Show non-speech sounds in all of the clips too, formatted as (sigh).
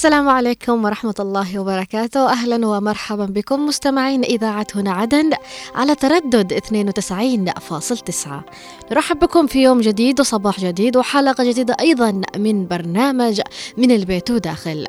السلام عليكم ورحمة الله وبركاته. أهلا ومرحبا بكم مستمعين إذاعة هنا عدن على تردد 92.9 نرحب بكم في يوم جديد وصباح جديد وحلقة جديدة أيضا من برنامج من البيت وداخل.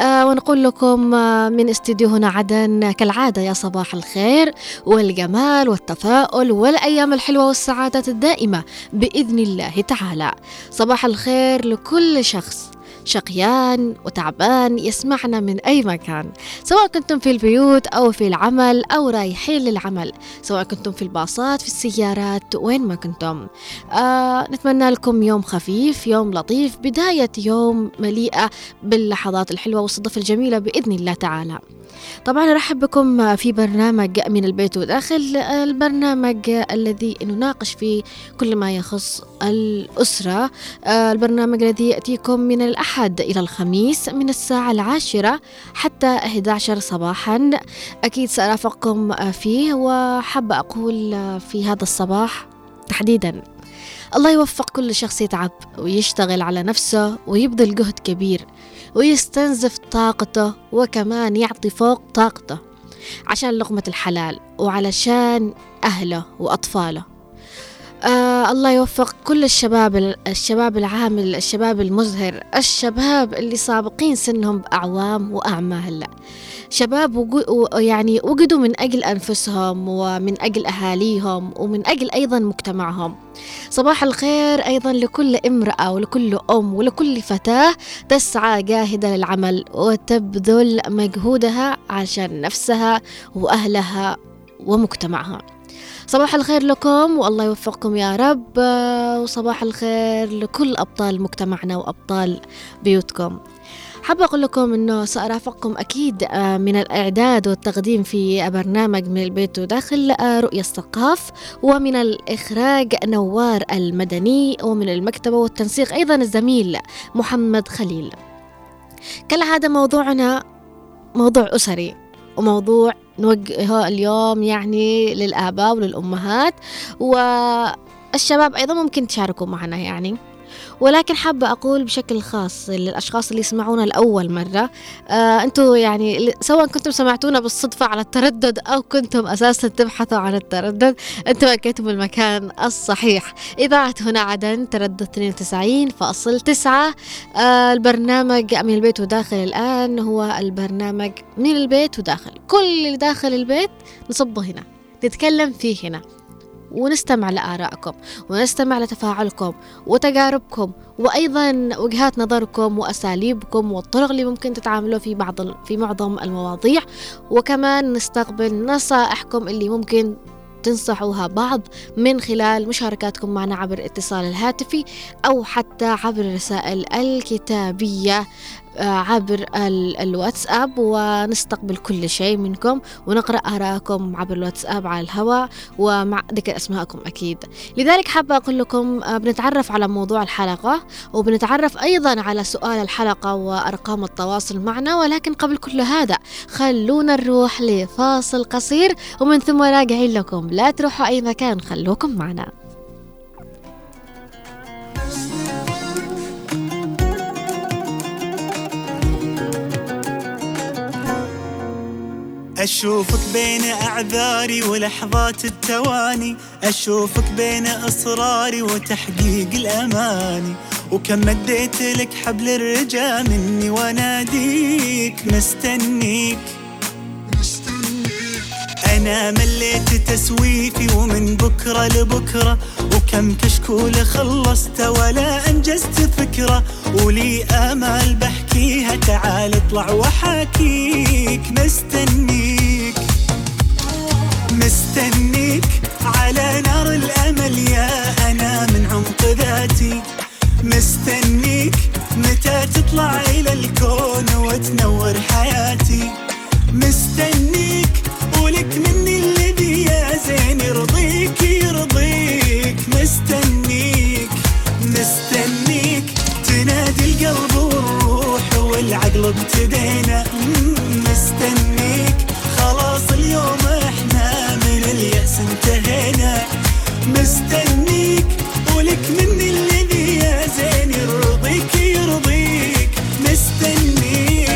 آه ونقول لكم آه من استديو هنا عدن كالعادة يا صباح الخير والجمال والتفاؤل والأيام الحلوة والسعادة الدائمة بإذن الله تعالى. صباح الخير لكل شخص. شقيان وتعبان يسمعنا من أي مكان سواء كنتم في البيوت أو في العمل أو رايحين للعمل سواء كنتم في الباصات في السيارات وين ما كنتم. آه نتمنى لكم يوم خفيف يوم لطيف بداية يوم مليئة باللحظات الحلوة والصدف الجميلة بإذن الله تعالى. طبعا أرحب بكم في برنامج من البيت وداخل البرنامج الذي نناقش فيه كل ما يخص الأسرة. آه، البرنامج الذي يأتيكم من الأحد إلى الخميس من الساعة العاشرة حتى 11 صباحا. أكيد سأرافقكم فيه وحابة أقول في هذا الصباح تحديدا. الله يوفق كل شخص يتعب ويشتغل على نفسه ويبذل جهد كبير. ويستنزف طاقته وكمان يعطي فوق طاقته عشان لقمة الحلال وعلشان أهله وأطفاله. آه الله يوفق كل الشباب الشباب العامل الشباب المزهر الشباب اللي سابقين سنهم بأعوام وأعمال شباب يعني وجدوا من أجل أنفسهم ومن أجل أهاليهم ومن أجل أيضا مجتمعهم. صباح الخير أيضا لكل امرأة ولكل أم ولكل فتاة تسعى جاهدة للعمل وتبذل مجهودها عشان نفسها وأهلها ومجتمعها. صباح الخير لكم والله يوفقكم يا رب وصباح الخير لكل أبطال مجتمعنا وأبطال بيوتكم. حابة أقول لكم أنه سأرافقكم أكيد آه، من الإعداد والتقديم في برنامج من البيت وداخل آه، رؤية الثقاف ومن الإخراج نوار المدني ومن المكتبة والتنسيق أيضا الزميل محمد خليل. كالعادة موضوعنا موضوع أسري. وموضوع نوجهه اليوم يعني للآباء وللأمهات. والشباب أيضا ممكن تشاركوا معنا يعني. ولكن حابة أقول بشكل خاص للأشخاص اللي يسمعونا لأول مرة. آه أنتوا يعني سواء كنتم سمعتونا بالصدفة على التردد أو كنتم أساسا تبحثوا عن التردد أنتم أكيتم المكان الصحيح. إذاعة هنا عدن تردد 92.9 آه البرنامج من البيت وداخل الآن هو البرنامج من البيت وداخل. كل اللي داخل البيت نصبه هنا. نتكلم فيه هنا. ونستمع لآرائكم ونستمع لتفاعلكم وتجاربكم وأيضا وجهات نظركم وأساليبكم والطرق اللي ممكن تتعاملوا في بعض في معظم المواضيع. وكمان نستقبل نصائحكم اللي ممكن تنصحوها بعض من خلال مشاركاتكم معنا عبر الاتصال الهاتفي أو حتى عبر الرسائل الكتابية عبر الواتساب ونستقبل كل شيء منكم ونقرأ آراءكم عبر الواتساب على الهواء ومع ذكر أسماءكم أكيد. لذلك حابة أقول لكم آه، بنتعرف على موضوع الحلقة وبنتعرف أيضا على سؤال الحلقة وأرقام التواصل معنا ولكن قبل كل هذا خلونا نروح لفاصل قصير ومن ثم راجعين لكم. لا تروحوا أي مكان خلوكم معنا. أشوفك بين أعذاري ولحظات التواني. أشوفك بين إصراري وتحقيق الأماني. وكم مديت لك حبل الرجا مني وأناديك مستنيك. أنا مليت تسويفي ومن بكرة لبكرة وكم كشكول خلصت ولا أنجزت فكرة. ولي آمال بحكيها تعال اطلع وحاكيك. مستنيك مستنيك على نار الأمل يا أنا من عمق ذاتي. مستنيك متى تطلع إلى الكون وتنور حياتي. مستنيك ولك مني الذي يا زين يرضيك يرضيك. مستنيك مستنيك. تنادي القلب والروح والعقل ابتدينا مستنيك. خلاص اليوم إحنا من اليأس انتهينا. مستنيك. ولك مني الذي يا زين يرضيك يرضيك. مستنيك.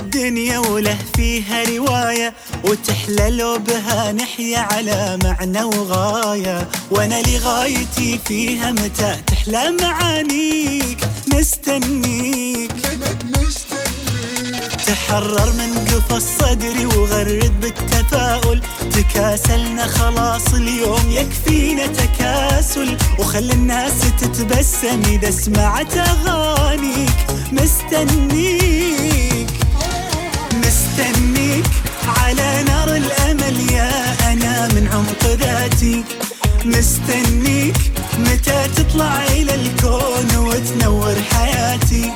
الدنيا وله فيها رواية وتحلى لو بها نحيا على معنى وغاية. وأنا لغايتي فيها متى تحلى معانيك؟ مستنيك تحرر من قفص صدري وغرد بالتفاؤل. تكاسلنا خلاص اليوم يكفينا تكاسل. وخلي الناس تتبسم إذا سمعت أغانيك. مستنيك مستنيك على نار الأمل يا أنا من عمق ذاتي مستنيك متى تطلع إلى الكون وتنور حياتي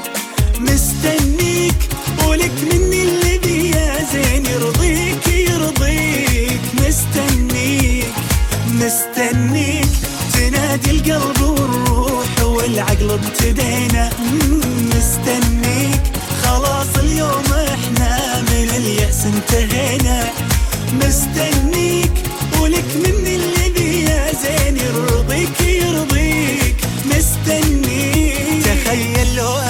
مستنيك ولك مني الذي يا زين يرضيك يرضيك. مستنيك مستنيك. تنادي القلب والروح والعقل ابتدينا. مستنيك. خلاص اليوم اليأس انتهينا مستنيك ولك مني الذي يا زين يرضيك يرضيك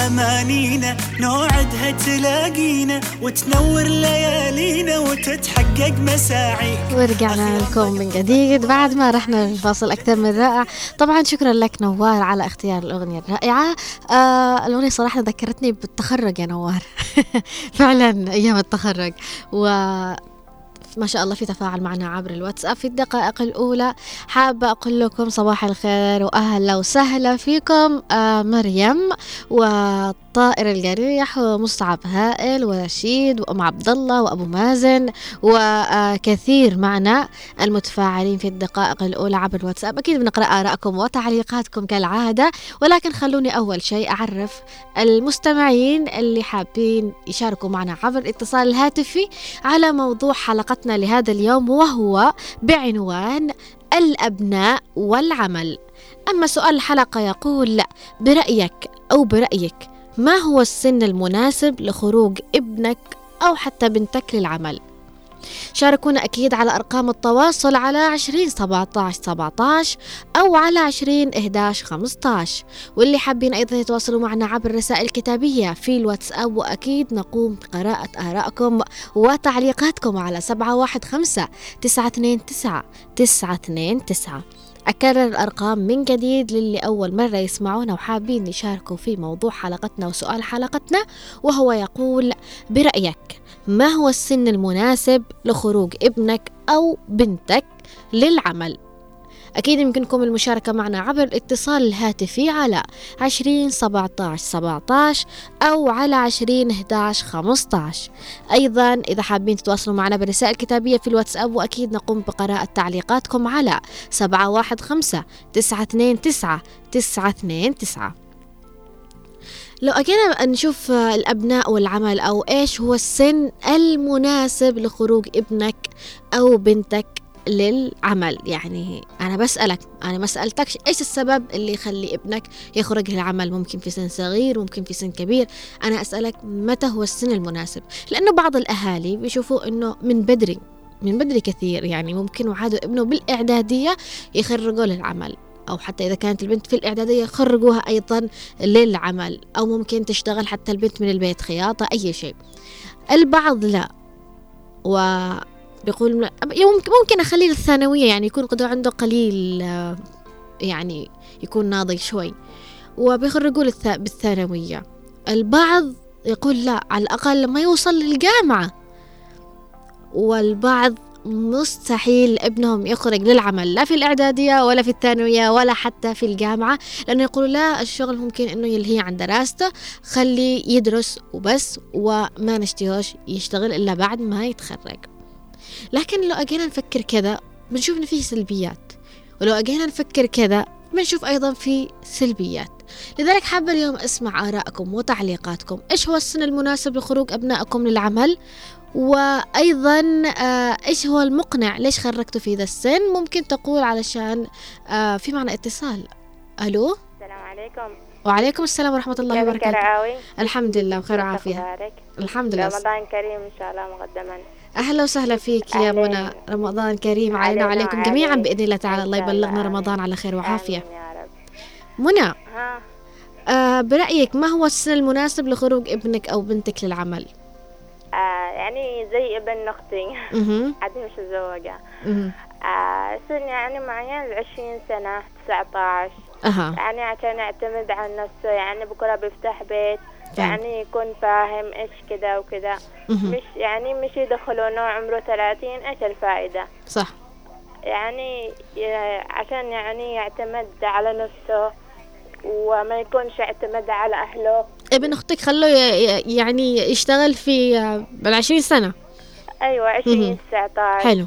امانينا نوعدها تلاقينا وتنور ليالينا وتتحقق مساعينا. ورجعنا لكم من جديد. بعد ما رحنا الفاصل أكثر من رائع. طبعا شكرا لك نوار على اختيار الأغنية الرائعة. آه الأغنية صراحة ذكرتني بالتخرج يا نوار. (laughs) فعلا أيام التخرج. و ما شاء الله في تفاعل معنا عبر الواتساب. في الدقائق الأولى حابة أقول لكم صباح الخير وأهلا وسهلا فيكم آه مريم والطائر القريح ومصعب هائل ورشيد وأم عبد الله وأبو مازن وكثير معنا المتفاعلين في الدقائق الأولى عبر الواتساب. أكيد بنقرأ آرائكم وتعليقاتكم كالعادة ولكن خلوني أول شيء أعرف المستمعين اللي حابين يشاركوا معنا عبر الاتصال الهاتفي على موضوع حلقتنا لهذا اليوم وهو بعنوان الأبناء والعمل. أما سؤال الحلقة يقول برأيك أو برأيك ما هو السن المناسب لخروج ابنك أو حتى بنتك للعمل؟ شاركونا أكيد على أرقام التواصل على 20 17 17 أو على 20 11 15 واللي حابين أيضا يتواصلوا معنا عبر الرسائل الكتابية في الواتساب وأكيد نقوم بقراءة آرائكم وتعليقاتكم على 715 929 929 أكرر الأرقام من جديد للي أول مرة يسمعونا وحابين يشاركوا في موضوع حلقتنا وسؤال حلقتنا وهو يقول برأيك ما هو السن المناسب لخروج ابنك أو بنتك للعمل؟ أكيد يمكنكم المشاركة معنا عبر الاتصال الهاتفي على عشرين سبعة عشر سبعة عشر أو على عشرين 11 خمسطاش أيضا إذا حابين تتواصلوا معنا برسائل كتابية في الواتساب وأكيد نقوم بقراءة تعليقاتكم على سبعة واحد خمسة تسعة اثنين تسعة تسعة اثنين تسعة. لو أجينا نشوف الأبناء والعمل أو إيش هو السن المناسب لخروج ابنك أو بنتك؟ للعمل. يعني أنا بسألك أنا ما سألتكش إيش السبب اللي يخلي ابنك يخرج للعمل؟ ممكن في سن صغير ممكن في سن كبير. أنا أسألك متى هو السن المناسب؟ لأنه بعض الأهالي بيشوفوا أنه من بدري من بدري كثير. يعني ممكن وعادوا ابنه بالإعدادية يخرجوا للعمل أو حتى إذا كانت البنت في الإعدادية خرجوها أيضا للعمل أو ممكن تشتغل حتى البنت من البيت خياطة أي شيء. البعض لا. و بيقول ممكن أخليه للثانوية يعني يكون قدر عنده قليل يعني يكون ناضج شوي. وبيخرجوا بالثانوية. البعض يقول لا على الأقل لما يوصل للجامعة. والبعض مستحيل ابنهم يخرج للعمل لا في الإعدادية ولا في الثانوية ولا حتى في الجامعة لأنه يقولوا لا الشغل ممكن إنه يلهي عن دراسته خليه يدرس وبس وما نشتهوش يشتغل إلا بعد ما يتخرج. لكن لو أجينا نفكر كذا بنشوف إن فيه سلبيات ولو أجينا نفكر كذا بنشوف أيضا في سلبيات. لذلك حابة اليوم أسمع آرائكم وتعليقاتكم. إيش هو السن المناسب لخروج أبنائكم للعمل؟ وأيضا آه، إيش هو المقنع؟ ليش خرجتوا في ذا السن؟ ممكن تقول علشان آه، في معنا اتصال. ألو؟ السلام عليكم. وعليكم السلام ورحمة الله وبركاته. الحمد لله بخير وعافية. الحمد لله. رمضان كريم إن شاء الله مقدما. أهلا وسهلا فيك يا منى رمضان كريم علينا وعليكم جميعا بإذن الله تعالى. الله يبلغنا رمضان على خير رب. منى آه برأيك ما هو السن المناسب لخروج ابنك أو بنتك للعمل؟ آه يعني زي ابن أها (laughs) عاد مش متزوجة أها آه سن يعني معين العشرين سنة تسعة عشر. أها. يعني عشان يعتمد على نفسه يعني بكرة بيفتح بيت. يعني يكون فاهم إيش كذا وكذا. مش يعني مش يدخلونه عمره ثلاثين إيش الفائدة؟ صح. يعني عشان يعني يعتمد على نفسه وما يكونش يعتمد على أهله. ابن أختك خلوه يعني يشتغل في آه، بالعشرين سنة. أيوة. عشرين تسعة عشر حلو.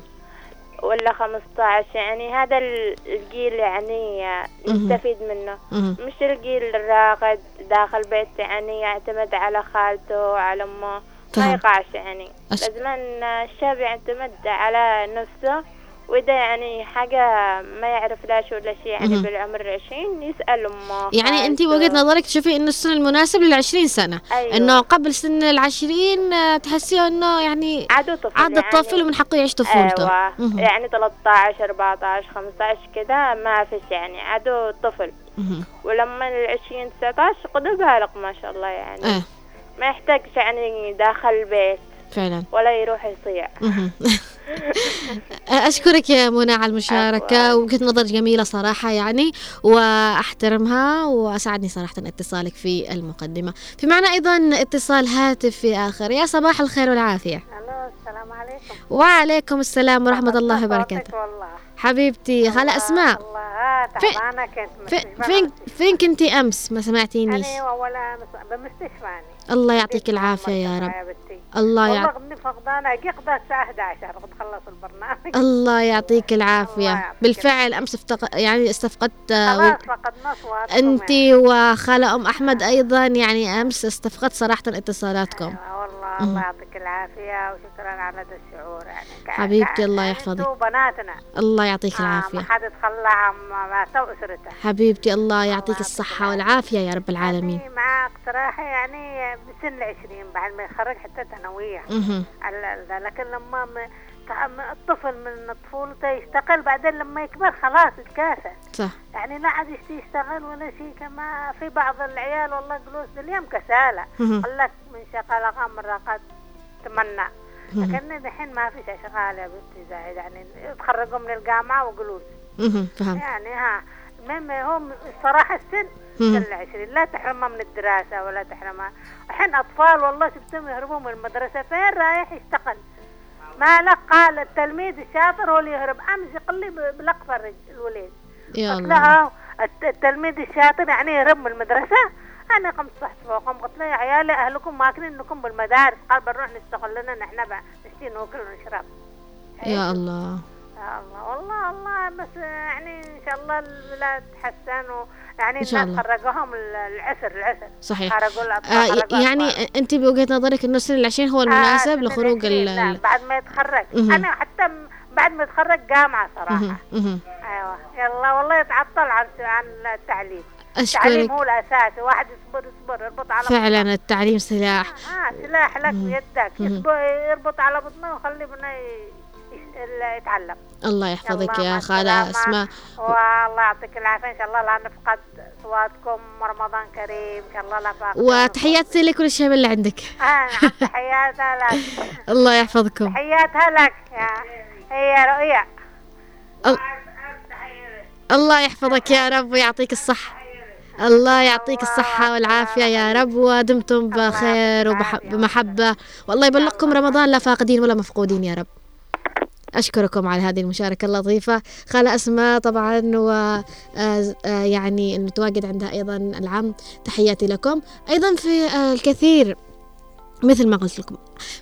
ولا خمسة عشر يعني هذا ال- الجيل يعني مهم. نستفيد منه. مش الجيل الراغد داخل بيت يعني يعتمد على خالته على أمه ما. يقعش يعني لازم الشاب يعتمد على نفسه وإذا يعني حاجة ما يعرف لا شو ولا شيء يعني مهم. بالعمر العشرين يسأل أمه يعني خالته. وجهة نظرك تشوفي انه السن المناسب للعشرين سنة أيوة. إنه قبل سن العشرين آه، تحسيه إنه يعني عادوا طفل عاد يعني الطفل ومن حقه يعيش طفولته أيوه مهم. يعني 13 14 15 كذا ما فيش يعني عادوا طفل مهم. ولما العشرين 19 قد بالغ ما شاء الله يعني إيه ما يحتاجش يعني داخل البيت فعلا ولا يروح يصيع. (laughs) أشكرك يا منى على المشاركة. وجهة نظر جميلة صراحة يعني وأحترمها وأسعدني صراحة اتصالك في المقدمة. في معنا أيضا اتصال هاتفي آخر. يا صباح الخير والعافية. ألو السلام عليكم. وعليكم السلام ورحمة الله وبركاته. والله. حبيبتي خالة أسماء الله. آه في- كنت في فين فين كنتي أمس؟ ما سمعتينيش. أنا ولا مس- بمستشفاني الله يعطيك العافية يا رب. الله والله يعطيك غني فقدانه أجي قضى الساعة 11 قد خلص البرنامج (laughs) الله يعطيك الله العافية يعطيك بالفعل أمس افتق... يعني استفقدت آه، خلاص فقدنا اصواتكم انت يعني. وخالة أم أحمد أيضا يعني أمس استفقدت صراحة اتصالاتكم أيوة والله. الله يعطيك العافية وشكرا على هذا الشعور يعني. حبيبتي الله يحفظك. أنتوا بناتنا الله يعطيك آه ما العافية حد يتخلى عن واسرته حبيبتي الله يعطيك الصحة العافية. والعافية يا رب العالمين. مع اقتراحي يعني بسن العشرين بعد ما يخرج حتى ال- لكن لما الطفل من طفولته يشتغل بعدين لما يكبر خلاص يتكاسل. صح. يعني لا عاد يشتغل ولا شيء كما في بعض العيال والله جلوس اليوم كسالة. قال لك من شغال غمرة قد تمنى. لكن دحين ما فيش شغال يا بنتي زايد. يعني يتخرجوا من الجامعة وجلوس يعني ها المهم هم الصراحة السن. سن العشرين لا تحرمها من الدراسة ولا تحرمها الحين أطفال والله شفتهم يهربوا من المدرسة. فين رايح يشتغل؟ ما لك قال التلميذ الشاطر هو اللي يهرب. أمس يقول لي ب- بلقفة الرج- الوليد. قلت له الت- التلميذ الشاطر يعني يهرب من المدرسة. أنا قمت صحت فوقهم قلت له يا عيالي أهلكم ماكلين إنكم بالمدارس. قال بنروح نشتغل لنا نحن نشتي ناكل ونشرب. يا الله. يا الله والله الله بس يعني إن شاء الله البلاد تحسن ويعني إن شاء الله. خرجوهم ال- العسر العسر صحيح خرجوا آه يعني. أنت بوجهة نظرك إنه سن العشرين هو المناسب آه، لخروج ال ال- بعد ما يتخرج مهم. أنا حتى بعد ما يتخرج جامعة صراحة مهم. مهم. أيوه يلا والله يتعطل عن عن التعليم التعليم اشكرك هو الأساس واحد يصبر يصبر يربط على فعلا التعليم سلاح آه سلاح لك. بيدك يربط على بطنه ويخلي ابنه ي- يش- يتعلم الله يحفظك يا خالة. أسماء. والله يعطيك العافية. إن شاء الله لا نفقد اصواتكم رمضان كريم. إن شاء الله لا فاقد وتحياتي لكل الشباب اللي عندك؟ نعم تحياتها لك. (laughs) الله يحفظكم. تحياتها لك. يا هي رؤيا أل- الله يحفظك يا رب ويعطيك الصحة. الله يعطيك الصحة والعافية يا رب. ودمتم بخير وبمحبة والله يبلغكم رمضان لا فاقدين ولا مفقودين يا رب. أشكركم على هذه المشاركة اللطيفة. خالة أسماء طبعا و آه، آه، يعني نتواجد عندها أيضا العم تحياتي لكم. أيضا في آه، الكثير مثل ما قلت لكم.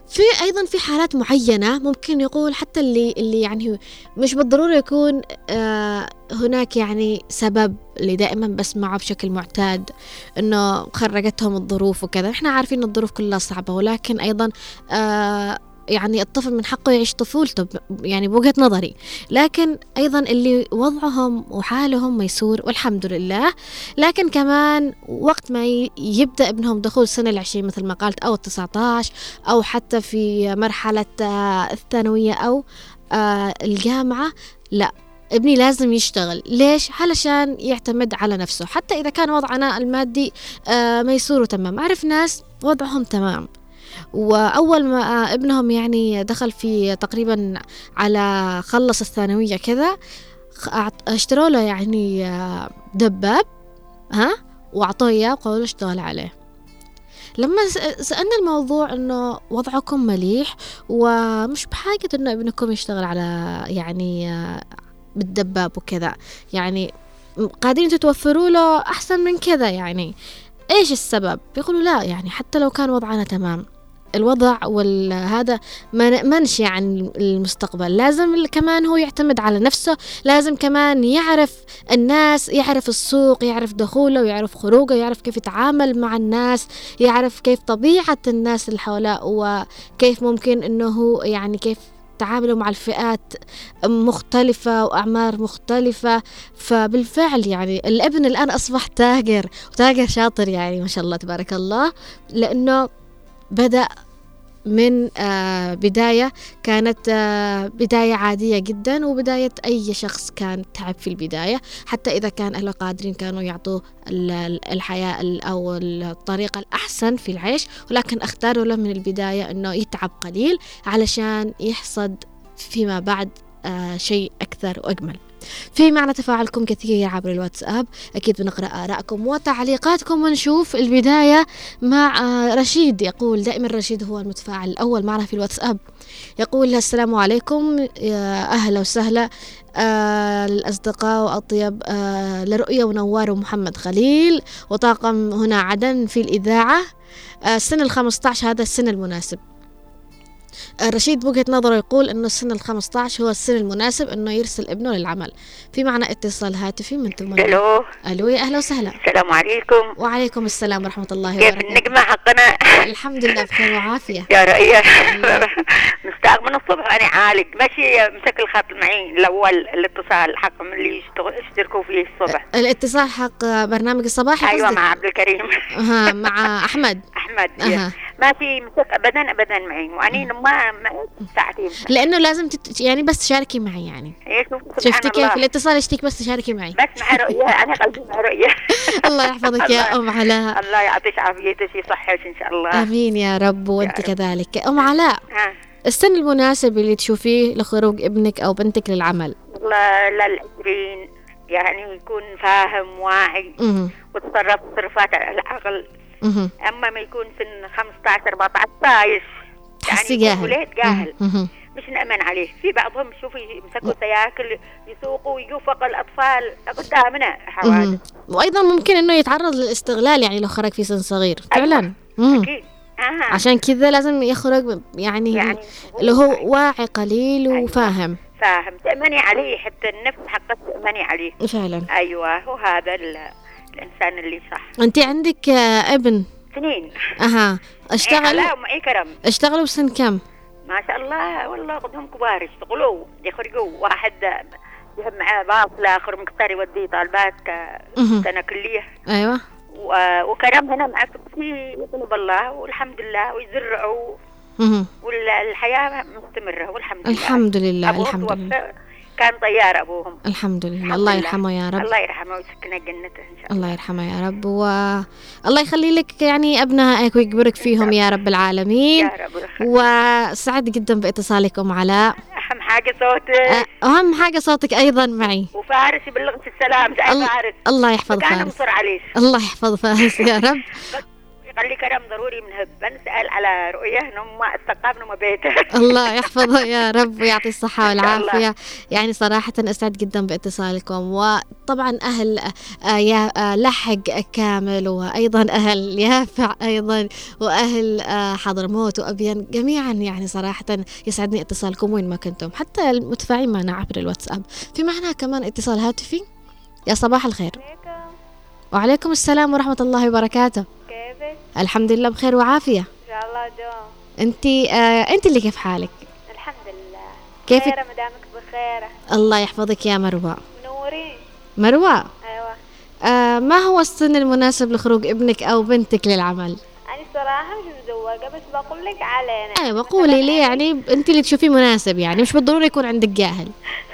في أيضا في حالات معينة ممكن يقول حتى اللي اللي يعني مش بالضرورة يكون آه هناك يعني سبب اللي دائما بسمعه بشكل معتاد إنه خرجتهم الظروف وكذا. إحنا عارفين الظروف كلها صعبة ولكن أيضا آه يعني الطفل من حقه يعيش طفولته يعني بوجهة نظري. لكن أيضا اللي وضعهم وحالهم ميسور والحمد لله. لكن كمان وقت ما يبدأ ابنهم دخول سنة العشرين مثل ما قالت أو التسعة عشر أو حتى في مرحلة آه، الثانوية أو آه، الجامعة لا ابني لازم يشتغل. ليش؟ علشان يعتمد على نفسه. حتى إذا كان وضعنا المادي آه، ميسور وتمام. أعرف ناس وضعهم تمام. وأول ما ابنهم يعني دخل في تقريبا على خلص الثانوية كذا اشتروا له يعني آه، دباب ها وأعطوه إياه وقالوا له اشتغل عليه. لما سألنا الموضوع إنه وضعكم مليح ومش بحاجة إنه ابنكم يشتغل على يعني آه، بالدباب وكذا. يعني قادرين تتوفروا له أحسن من كذا يعني. إيش السبب؟ بيقولوا لا يعني حتى لو كان وضعنا تمام. الوضع والهذا ما نأمنش عن المستقبل. لازم كمان هو يعتمد على نفسه. لازم كمان يعرف الناس يعرف السوق يعرف دخوله ويعرف خروجه يعرف كيف يتعامل مع الناس يعرف كيف طبيعة الناس اللي حوله وكيف ممكن إنه يعني كيف تعاملوا مع الفئات مختلفة وأعمار مختلفة. فبالفعل يعني الابن الآن أصبح تاجر وتاجر شاطر يعني ما شاء الله تبارك الله لأنه بدأ من آه بداية كانت آه بداية عادية جدا وبداية أي شخص كان تعب في البداية. حتى إذا كان أهله قادرين كانوا يعطوه ال- ال- الحياة ال- أو الطريقة الأحسن في العيش. ولكن اختاروا له من البداية أنه يتعب قليل علشان يحصد فيما بعد آه شيء أكثر وأجمل في معنا تفاعلكم كثير عبر الواتساب. أكيد بنقرأ آرائكم وتعليقاتكم ونشوف البداية مع آه، رشيد. يقول دائما رشيد هو المتفاعل الأول معنا في الواتساب. يقول السلام عليكم يا أهلا وسهلا. آه الأصدقاء وأطيب آه لرؤية ونوار ومحمد خليل. وطاقم هنا عدن في الإذاعة. آه السن الخمسة عشر هذا السن المناسب. رشيد بوجهة نظره يقول أنه السن الخمسة عشر هو السن المناسب أنه يرسل ابنه للعمل. في معنا اتصال هاتفي من ثم ألو. ألو يا أهلا وسهلا. السلام عليكم. وعليكم السلام ورحمة الله كيف وبركاته. النجمة؟ حقنا؟ الحمد لله بخير وعافية. يا رؤية مستاق من الصبح؟ أنا عالج ماشي مسك الخط معي. الأول الاتصال حق من اللي يشتركوا فيه الصبح. الاتصال حق برنامج الصباحي أيوة؟ مع عبد الكريم. ها مع أحمد. أحمد أها. ما في مسك أبدا أبدا معي. وأنا ما ما ساعتين لأنه لازم تت... يعني بس تشاركي معي يعني. إيه شفتي كيف الاتصال يشتيك بس تشاركي معي. بس مع رؤية (laughs) أنا قلبي مع رؤية. (laughs) الله يحفظك يا أم علاء. الله يعطيك عافيتك يصحك إن شاء الله. آمين يا رب وأنت رب. كذلك. أم علاء ها. السن المناسب اللي تشوفيه لخروج ابنك أو بنتك للعمل؟ والله للعشرين يعني يكون فاهم واعي. وتصرف تصرفات على العقل أما ما يكون سن 15 14 طايش تحسي يكون جاهل ولاد جاهل. مهم. مش نأمن عليه. في بعضهم شوفي يمسكوا سياكل يسوقوا يوفق الأطفال. قدامنا حوادث. وأيضا ممكن إنه يتعرض للاستغلال يعني لو خرج في سن صغير. فعلا. مهم. أكيد. آه. عشان كذا لازم يخرج يعني, يعني اللي هو واعي قليل وفاهم. فاهم. تأمني عليه حتى النفس حقك تأمني عليه. فعلا. أيوة. وهذا ال- الإنسان اللي صح. أنت عندك آه، ابن؟ سنين أها. أشتغل؟ اشتغل معي كرم؟ أشتغلوا بسن كم؟ ما شاء الله والله قدهم كبار يشتغلوا يخرجوا. واحد يهم معاه باص الآخر مقطر يوديه طالبات مهم. سنة كلية. أيوه. و- وكرم هنا مع في يطلب الله والحمد لله ويزرعوا. والحياة مستمرة والحمد لله. الحمد لله الحمد لله. كان طيار أبوهم. الحمد لله. الحمد الله لله. يرحمه يا رب. الله يرحمه ويسكنه جنته إن شاء الله. الله يرحمه يا رب والله يخلي لك يعني أبنائك ويكبرك فيهم يا رب العالمين. يا رب. وسعد جدا باتصالك ام علاء أهم حاجة صوتك. أه، أهم حاجة صوتك أيضا معي. وفارس يبلغك السلام. زي الله- فارس. الله يحفظ فارس. الله يحفظ فارس يا رب. (laughs) يخلي كلام ضروري من هب. بنسأل على رؤية انهم ما استقامنا ما بيته. الله يحفظه يا رب ويعطي الله. والعافية. يعني صراحة أسعد جدا باتصالكم. وطبعا أهل آه، يا آه، لحق كامل وأيضا أهل يافع أيضا وأهل آه، حضرموت وأبين جميعا يعني صراحة يسعدني اتصالكم وين ما كنتم. حتى المتفاعلين معنا عبر الواتساب. في معنا كمان اتصال هاتفي. يا صباح الخير. عليكم. وعليكم السلام ورحمة الله وبركاته. كيفك؟ الحمد لله بخير وعافية. إن شاء الله دوم أنت آه أنت اللي كيف حالك؟ الحمد لله. كيفك؟ خيرة مدامك بخيرة. الله يحفظك يا مروة. منورين مروة أيوة. آه ما هو السن المناسب لخروج ابنك أو بنتك للعمل؟ أنا الصراحة مش مزوجة بس بقول لك علينا. أيوه قولي لي يعني أنت اللي تشوفيه مناسب يعني مش بالضرورة يكون عندك جاهل.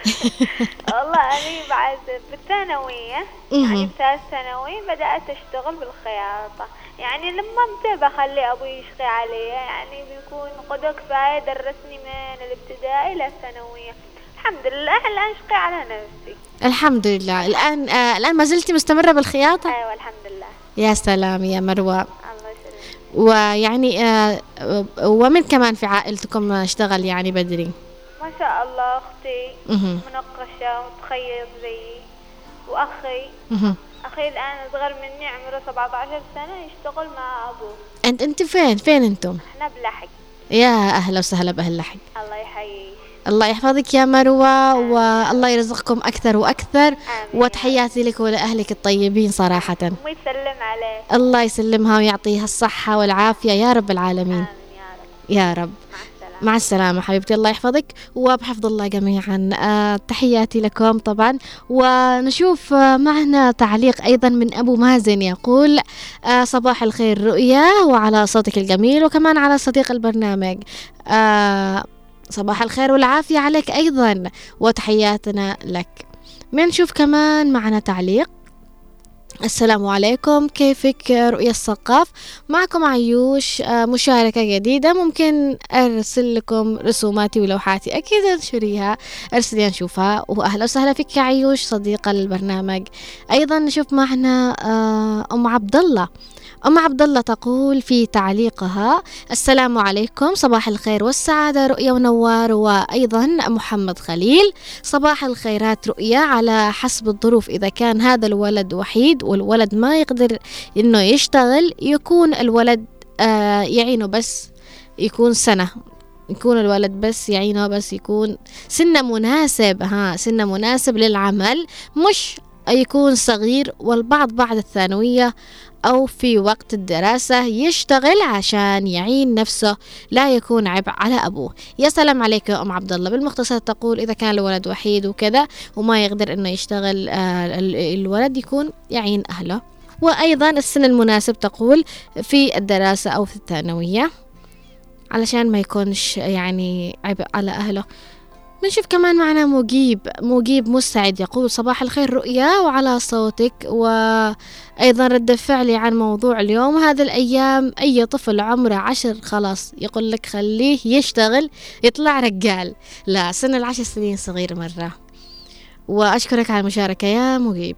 (laughs) والله أنا بعد بالثانوية. يعني بثالث ثانوي بدأت أشتغل بالخياطة. يعني لما أمتى بخلي أبوي يشقي علي يعني بيكون قدوة كفاية درسني من الابتدائي للثانوية الحمد لله الآن أشقي على نفسي. الحمد لله. الآن آه الآن ما زلتي مستمرة بالخياطة؟ أيوة الحمد لله. يا سلام يا مروة. الله يسلمك. ويعني آه ومن كمان في عائلتكم اشتغل يعني بدري؟ ما شاء الله أختي. منقشة وتخيط زيي. وأخي. أخي الآن أصغر مني عمره 17 سنة يشتغل مع أبوه. انت أنت فين فين أنتم؟ أحنا بلحق. يا أهلا وسهلا بأهل لحق. الله يحييك. الله يحفظك يا مروة والله يرزقكم أكثر وأكثر آمين. وتحياتي لك ولأهلك الطيبين صراحة. ويسلم عليك. الله يسلمها ويعطيها الصحة والعافية يا رب العالمين. آمين يا رب. يا رب. مع السلامة حبيبتي الله يحفظك. وبحفظ الله جميعا. آه تحياتي لكم طبعا. ونشوف آه معنا تعليق أيضا من أبو مازن يقول آه صباح الخير رؤيا وعلى صوتك الجميل وكمان على صديق البرنامج. صباح الخير والعافية عليك أيضا وتحياتنا لك. بنشوف كمان معنا تعليق. السلام عليكم. كيفك رؤيا الثقاف؟ معكم عيوش آه، مشاركة جديدة. ممكن أرسل لكم رسوماتي ولوحاتي. أكيد أنشريها. أرسلي نشوفها. وأهلا وسهلا فيك يا عيوش صديقة البرنامج أيضا نشوف معنا آه، أم عبد الله. أم عبد الله تقول في تعليقها السلام عليكم صباح الخير والسعادة رؤيا ونوار وأيضا محمد خليل. صباح الخيرات رؤيا على حسب الظروف. إذا كان هذا الولد وحيد والولد ما يقدر إنه يشتغل يكون الولد آه يعينه بس يكون سنة. يكون الولد بس يعينه بس يكون سنة مناسب ها سنة مناسب للعمل مش يكون صغير والبعض بعد الثانوية أو في وقت الدراسة يشتغل عشان يعين نفسه لا يكون عبء على أبوه. يا سلام عليك يا أم عبد الله. بالمختصر تقول إذا كان الولد وحيد وكذا وما يقدر إنه يشتغل آه، ال- الولد يكون يعين أهله. وأيضا السن المناسب تقول في الدراسة أو في الثانوية علشان ما يكونش يعني عبء على أهله. بنشوف كمان معنا مجيب مجيب مسعد يقول صباح الخير رؤيا وعلى صوتك وأيضا رد فعلي عن موضوع اليوم. هذه الأيام أي طفل عمره عشر خلاص يقول لك خليه يشتغل يطلع رجال. لا سن العشر سنين صغير مرة. وأشكرك على المشاركة يا مجيب.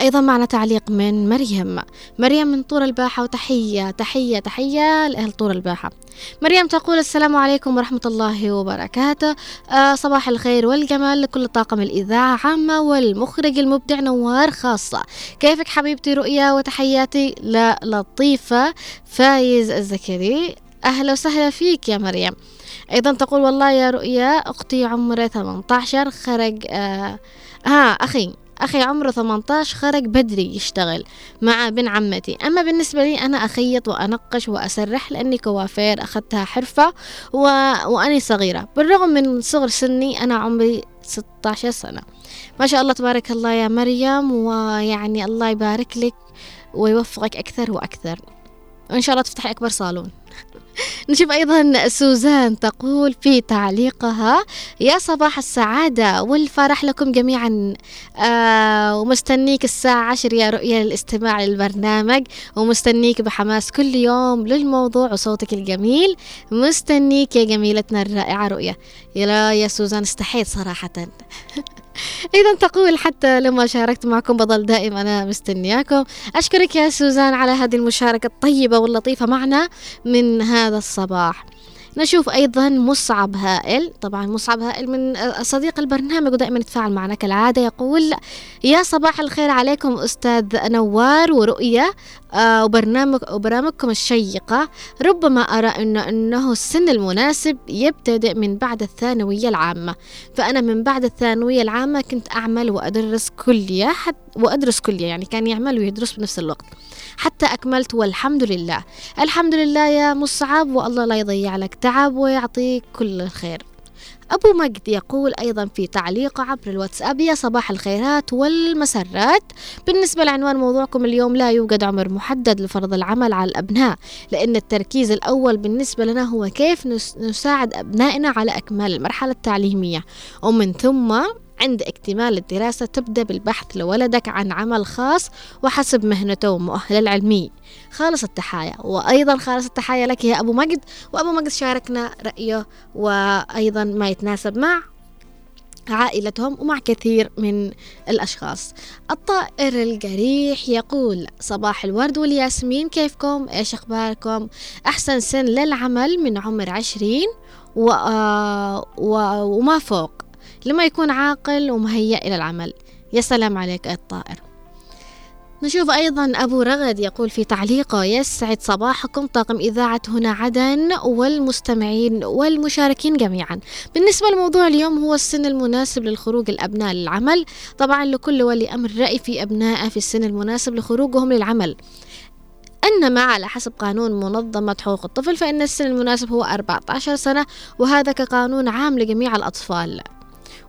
أيضا معنا تعليق من مريم. مريم من طور الباحة وتحية تحية تحية لأهل طور الباحة. مريم تقول السلام عليكم ورحمة الله وبركاته. آه صباح الخير والجمال لكل طاقم الإذاعة عامة والمخرج المبدع نوار خاصة. كيفك حبيبتي؟ رؤيا وتحياتي للطيفة فايز الزكري. أهلا وسهلا فيك يا مريم. أيضا تقول والله يا رؤيا أختي عمرها 18 خرج آه ها أخي. أخي عمره 18 خرج بدري يشتغل مع بن عمتي. أما بالنسبة لي أنا أخيط وأنقش وأسرح لأني كوافير أخذتها حرفة و... وأني صغيرة. بالرغم من صغر سني أنا عمري 16 سنة. ما شاء الله تبارك الله يا مريم ويعني الله يبارك لك ويوفقك أكثر وأكثر. وإن شاء الله تفتحي أكبر صالون. (laughs) نشوف أيضا سوزان تقول في تعليقها يا صباح السعادة والفرح لكم جميعا. آه ومستنيك الساعة عشر يا رؤية للاستماع للبرنامج ومستنيك بحماس كل يوم للموضوع وصوتك الجميل. مستنيك يا جميلتنا الرائعة رؤية. يا يا سوزان استحيت صراحة. (laughs) إذا تقول حتى لما شاركت معكم بظل دائما أنا مستنياكم. أشكرك يا سوزان على هذه المشاركة الطيبة واللطيفة معنا من هذا الصباح. نشوف أيضا مصعب هائل. طبعا مصعب هائل من صديق البرنامج ودائما يتفاعل معنا كالعادة. يقول يا صباح الخير عليكم أستاذ نوار ورؤية آه وبرنامج وبرامجكم الشيقة. ربما أرى إنه إنه السن المناسب يبتدئ من بعد الثانوية العامة. فأنا من بعد الثانوية العامة كنت أعمل وأدرس كلية حت وأدرس كلية يعني كان يعمل ويدرس بنفس الوقت. حتى أكملت والحمد لله. الحمد لله يا مصعب والله لا يضيع لك تعب ويعطيك كل الخير. أبو مجد يقول أيضا في تعليقه عبر الواتساب يا صباح الخيرات والمسرات. بالنسبة لعنوان موضوعكم اليوم لا يوجد عمر محدد لفرض العمل على الأبناء لأن التركيز الأول بالنسبة لنا هو كيف نس- نساعد أبنائنا على إكمال المرحلة التعليمية ومن ثم عند اكتمال الدراسة تبدأ بالبحث لولدك عن عمل خاص وحسب مهنته ومؤهله العلمي. خالص التحايا. وأيضا خالص التحايا لك يا أبو مجد. وأبو مجد شاركنا رأيه وأيضا ما يتناسب مع عائلتهم ومع كثير من الأشخاص. الطائر القريح يقول صباح الورد والياسمين كيفكم؟ إيش أخباركم؟ أحسن سن للعمل من عمر عشرين و... آه، و... وما فوق. لما يكون عاقل ومهيأ إلى العمل. يا سلام عليك الطائر. نشوف أيضا أبو رغد يقول في تعليقه يسعد صباحكم. طاقم إذاعة هنا عدن والمستمعين والمشاركين جميعا. بالنسبة لموضوع اليوم هو السن المناسب للخروج الأبناء للعمل. طبعا لكل ولي أمر رأي في أبنائه في السن المناسب لخروجهم للعمل. إنما على حسب قانون منظمة حقوق الطفل فإن السن المناسب هو 14 سنة وهذا كقانون عام لجميع الأطفال.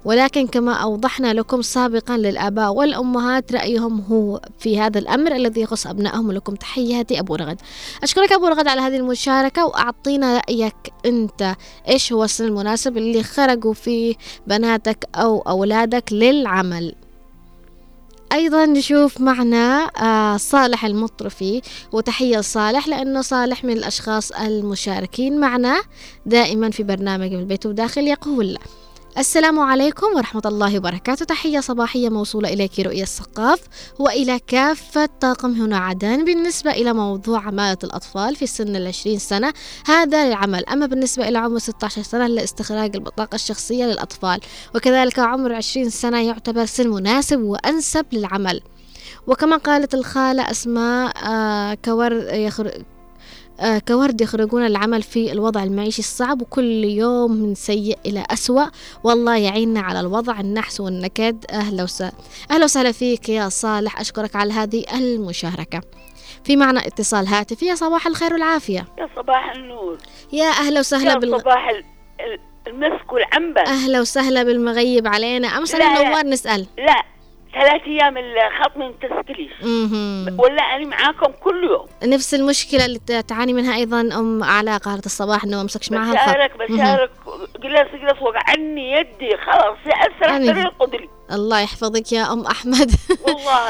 ولكن كما أوضحنا لكم سابقا للآباء والأمهات رأيهم هو في هذا الأمر الذي يخص أبنائهم ولكم تحياتي أبو رغد. أشكرك أبو رغد على هذه المشاركة وأعطينا رأيك أنت إيش هو السن المناسب اللي خرجوا فيه بناتك أو أولادك للعمل؟ أيضا نشوف معنا آه صالح المطرفي وتحية لصالح لأنه صالح من الأشخاص المشاركين معنا دائما في برنامج من البيت وداخل يقول السلام عليكم ورحمة الله وبركاته. تحية صباحية موصولة إليك رؤية الثقاف وإلى كافة طاقم هنا عدن. بالنسبة إلى موضوع عمالة الأطفال في سن العشرين سنة هذا للعمل أما بالنسبة إلى عمر 16 سنة لاستخراج البطاقة الشخصية للأطفال. وكذلك عمر 20 سنة يعتبر سن مناسب وأنسب للعمل. وكما قالت الخالة أسماء آه كور. آه كورد يخرجون العمل في الوضع المعيشي الصعب وكل يوم من سيء إلى أسوأ. والله يعيننا على الوضع النحس والنكد. أهلا وسهلا. أهلا وسهلا فيك يا صالح. أشكرك على هذه المشاركة. في معنا اتصال هاتفي. يا صباح الخير والعافية. يا صباح النور. يا أهلا وسهلا يا بال... صباح ال- ال- المسك والعنبر أهلا وسهلا بالمغيب علينا. أمس لا،. نوار نسأل. لا ثلاث أيام الخط من تسكليش. ولا أنا معاكم كل يوم. نفس المشكلة اللي تعاني منها أيضا أم علاء قالت الصباح إنه ما مسكش معها الخط. بشارك بشارك. جلس جلس وقعني يدي. خلاص يأثر يعني- قدري الله يحفظك يا أم أحمد. والله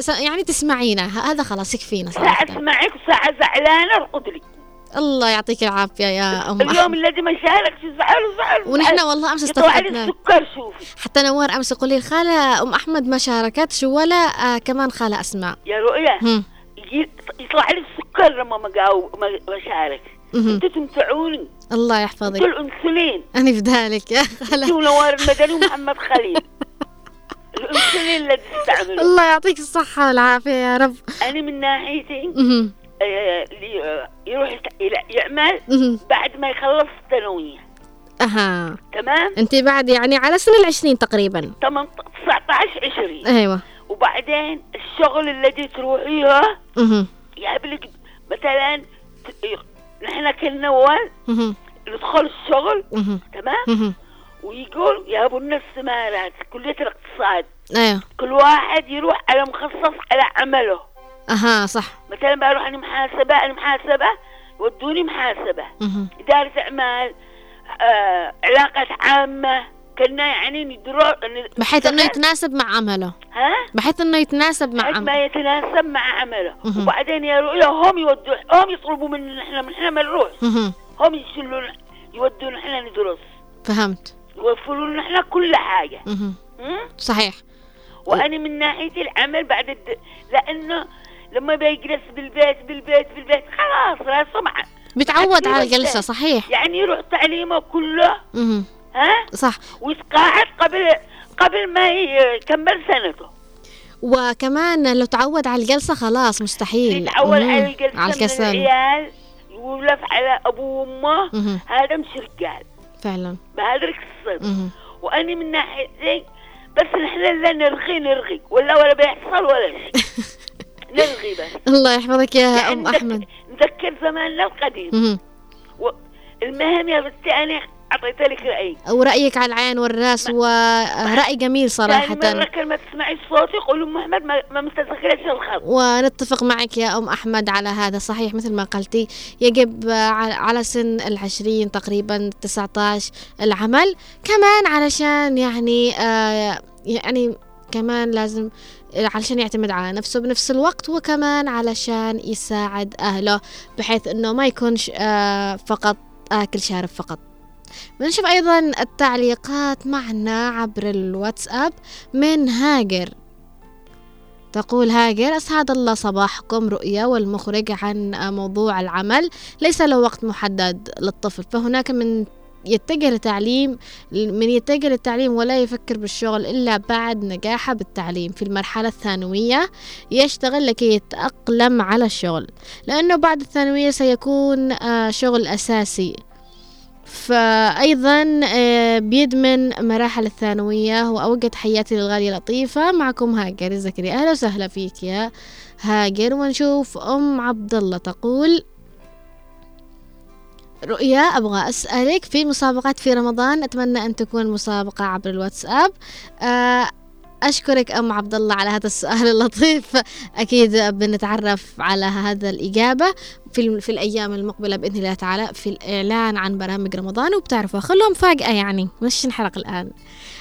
س- يعني تسمعينا هذا خلاص يكفينا صراحة. اسمعك وساعة زعلانة رقدري الله يعطيك العافية يا أم اليوم الذي ما شارك شو زعل وزعل ونحن والله لي استفدنا. السكر شوفي حتى نوار أمس يقول لي الخالة أم أحمد ما شاركتش ولا آه كمان خالة أسماء يا رؤيا يطلع لي السكر لما ما شارك. أنتوا تنفعوني. الله يحفظك. أنتوا الأنسولين. أنا في ذلك. يا (laughs) خالة. أنتوا نوار المدني ومحمد خليل. الأنسولين الذي تستعمله الله يعطيك الصحة والعافية يا رب. أنا من ناحيتي آه، اللي يروح يعمل. بعد ما يخلص الثانوية أها تمام أنت بعد يعني على سن العشرين تقريبا 18 19 20 أيوة وبعدين الشغل الذي تروحيها. يقابلك مثلا نحن كالنوال مهم. ندخل الشغل. تمام. ويقول يا ابو كلية الاقتصاد أيوة كل واحد يروح على مخصص على عمله أها صح مثلا بروح أنا محاسبة أنا محاسبة ودوني محاسبة مهم. إدارة أعمال آه، علاقات عامة كنا يعني ندرو بحيث إنه. يتناسب مع عمله ها بحيث إنه يتناسب مع عمله ما يتناسب مع عمله مهم. وبعدين يا رؤيا هم يودوا هم يطلبوا منا إحنا من إحنا ما نروح. هم يشيلون يودونا إحنا ندرس فهمت يوفروا لنا إحنا كل. م? صحيح وأنا من ناحية العمل بعد الد... لأنه لما بيجلس بالبيت بالبيت بالبيت خلاص راسه مع بتعود على الجلسة. صحيح. يعني يروح تعليمه كله مهم. ها؟ صح. ويتقاعد قبل قبل ما يكمل سنته. وكمان لو تعود على الجلسة خلاص مستحيل. يتعود. على الجلسة على من الكسل العيال يولف على أبوه وأمه. هذا مش رجال. فعلا. بهذا القصة. مهم. وأنا من ناحية بس نحن لا نرغي نرغي ولا ولا بيحصل ولا شيء. (laughs) نرغي بس الله يحفظك يا يعني أم أحمد. نذكر زماننا القديم. المهم يا بنتي أنا أعطيت لك رايي ورأيك على العين والرأس ورأي جميل ثاني مرة صراحة كل ما تسمعي صوتي قولوا ام احمد ما, مستذكرش الخط. ونتفق معك يا أم أحمد على هذا. صحيح مثل ما قلتي يجب على على سن العشرين تقريبا 19 العمل كمان علشان يعني آه يعني كمان لازم علشان يعتمد على نفسه بنفس الوقت وكمان علشان يساعد أهله بحيث أنه ما يكونش آه فقط آكل شارب فقط. بنشوف أيضا التعليقات معنا عبر الواتساب من هاجر. تقول هاجر أسعد الله صباحكم رؤية والمخرج عن موضوع العمل. ليس له وقت محدد للطفل فهناك من يتجه لتعليم من يتجه للتعليم ولا يفكر بالشغل إلا بعد نجاحه بالتعليم. في المرحلة الثانوية يشتغل لكي يتأقلم على الشغل لأنه بعد الثانوية سيكون آه، شغل أساسي. فأيضا آه، بيدمن مراحل الثانوية. وأوجد حياتي للغالية لطيفة. معكم هاجر الزكريا أهلا وسهلا فيك يا هاجر. ونشوف أم عبد الله تقول رؤيا أبغى أسألك في مسابقات في رمضان أتمنى أن تكون مسابقة عبر الواتساب. آه، أشكرك أم عبد الله على هذا السؤال (laughs) اللطيف. أكيد بنتعرف على هذا الإجابة في في الأيام المقبلة بإذن الله تعالى في الإعلان عن برامج رمضان. وبتعرفوا خلوهم مفاجأة يعني مش نحرق الآن.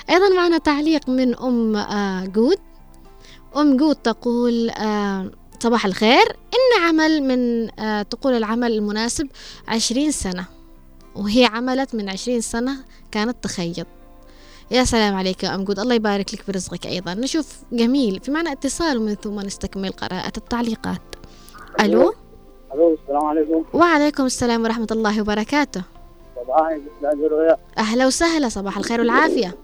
أيضا معنا تعليق من أم آه، جود. أم جود تقول آه، صباح الخير. إن عمل من آه، تقول العمل المناسب عشرين سنة وهي عملت من عشرين سنة كانت تخيط. يا سلام عليك يا أم جود. الله يبارك لك برزقك أيضا. نشوف جميل في معنا اتصال ومن ثم نستكمل قراءة التعليقات. ألو؟ ألو السلام عليكم. وعليكم السلام ورحمة الله وبركاته. أهلا وسهلا. صباح الخير والعافية.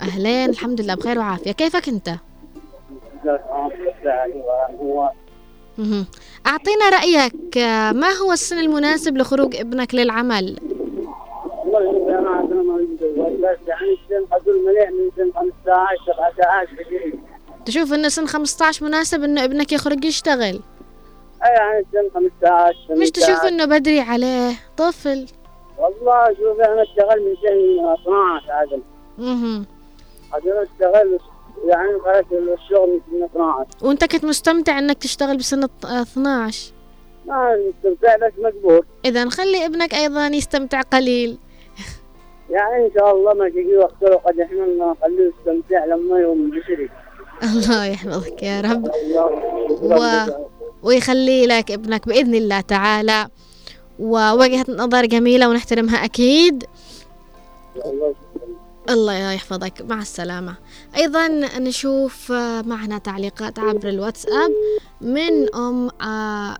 أهلين الحمد لله بخير وعافية. كيفك أنت؟ أعطينا رأيك ما هو السن المناسب لخروج ابنك للعمل؟ والله عندنا ما يتزوج بس يعني سن حصل مليح من سن 15 17 بقريب تشوف إن سن 15 مناسب إنه ابنك يخرج يشتغل اي يعني سن 15 مش 18. تشوف إنه بدري عليه طفل والله شوف أنا اشتغل من سن 12 عدل مهم. عدل اشتغل يعني خلص الشغل من سن 12 وأنت كنت مستمتع إنك تشتغل بسن الط- آه، 12 ما استمتع بس مقبول إذا خلي ابنك أيضا يستمتع قليل. يعني إن شاء الله ما تجي وقت وقد إحنا نخليه يستمتع لما يوم بشري الله يحفظك يا رب. و... ويخلي لك ابنك بإذن الله تعالى. ووجهة نظر جميلة ونحترمها أكيد. الله يحفظك. مع السلامة. أيضا نشوف معنا تعليقات عبر الواتساب من أم آه،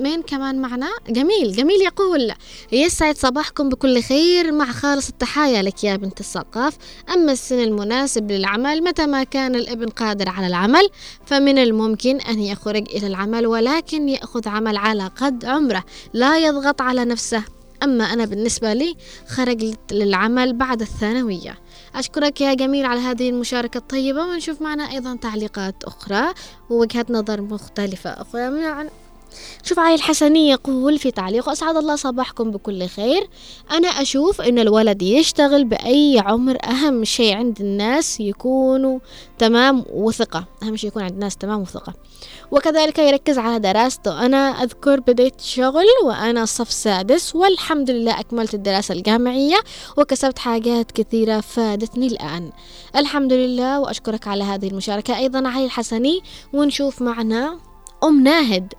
مين كمان معنا؟ جميل جميل يقول يسعد صباحكم بكل خير. مع خالص التحايا لك يا بنت الثقاف أما السن المناسب للعمل متى ما كان الإبن قادر على العمل فمن الممكن أن يخرج إلى العمل ولكن يأخذ عمل على قد عمره. لا يضغط على نفسه. أما أنا بالنسبة لي خرجت للعمل بعد الثانوية. أشكرك يا جميل على هذه المشاركة الطيبة ونشوف معنا أيضا تعليقات أخرى ووجهات نظر مختلفة أخرى. من شوف عاي الحسني يقول في تعليقه أسعد الله صباحكم بكل خير. أنا أشوف أن الولد يشتغل بأي عمر أهم شيء عند الناس يكونوا تمام وثقة أهم شيء يكون عند الناس تمام وثقة. وكذلك يركز على دراسته. أنا أذكر بديت شغل وأنا صف سادس والحمد لله أكملت الدراسة الجامعية وكسبت حاجات كثيرة فادتني الآن. الحمد لله وأشكرك على هذه المشاركة. أيضا علي الحسني ونشوف معنا أم ناهد.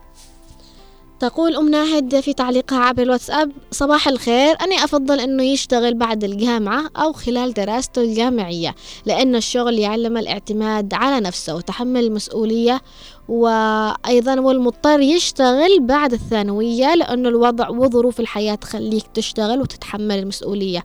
تقول أم ناهد في تعليقها عبر الواتساب صباح الخير أنا أفضل أنه يشتغل بعد الجامعة أو خلال دراسته الجامعية لأن الشغل يعلم الاعتماد على نفسه وتحمل المسؤولية وأيضا والمضطر يشتغل بعد الثانوية لأنه الوضع وظروف الحياة تخليك تشتغل وتتحمل المسؤولية.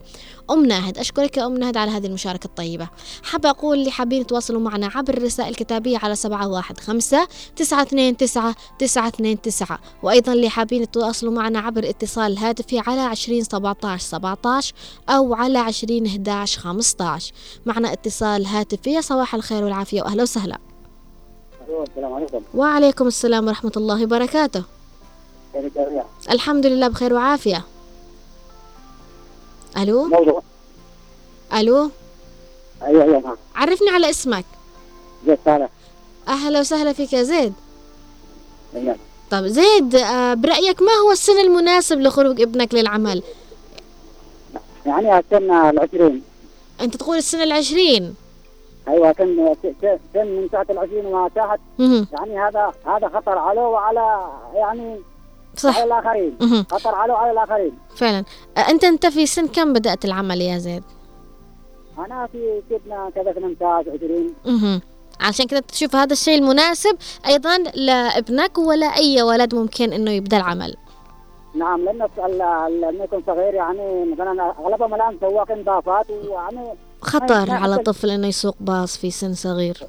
أم ناهد أشكرك يا أم ناهد على هذه المشاركة الطيبة. حابة أقول اللي حابين يتواصلوا معنا عبر الرسائل الكتابية على سبعة واحد خمسة تسعة اثنين تسعة تسعة اثنين تسعة. وأيضا اللي حابين يتواصلوا معنا عبر اتصال هاتفي على عشرين سبعتاش سبعتاش أو على عشرين إحداش خمستاش. معنا اتصال هاتفي صباح الخير والعافية وأهلا وسهلا. السلام عليكم. وعليكم السلام ورحمة الله وبركاته. رؤيا؟ الحمد لله بخير وعافية. ألو؟ موضوع. ألو؟ أيوه أيوه نعم. عرفني على اسمك. زي صالح. أهلا وسهلا فيك يا زيد. أيوه. طب زيد آه، برأيك ما هو السن المناسب لخروج ابنك للعمل؟ يعني السن العشرين. أنت تقول السن العشرين. أيوه سن سن من ساعة العشرين وما تحت. يعني هذا هذا خطر عليه وعلى يعني صح. على الآخرين. خطر عليه وعلى الآخرين. فعلا. انت أنت في سن كم بدأت العمل يا زيد؟ أنا في سيدنا كذا 18 20 مهم. عشان كده تشوف هذا الشيء المناسب. أيضا لابنك ولا أي ولد ممكن إنه يبدأ العمل. نعم لأنه لما يكون صغير يعني مثلا أغلبهم الآن سواقين باصات ويعني خطر على طفل إنه يسوق باص في سن صغير.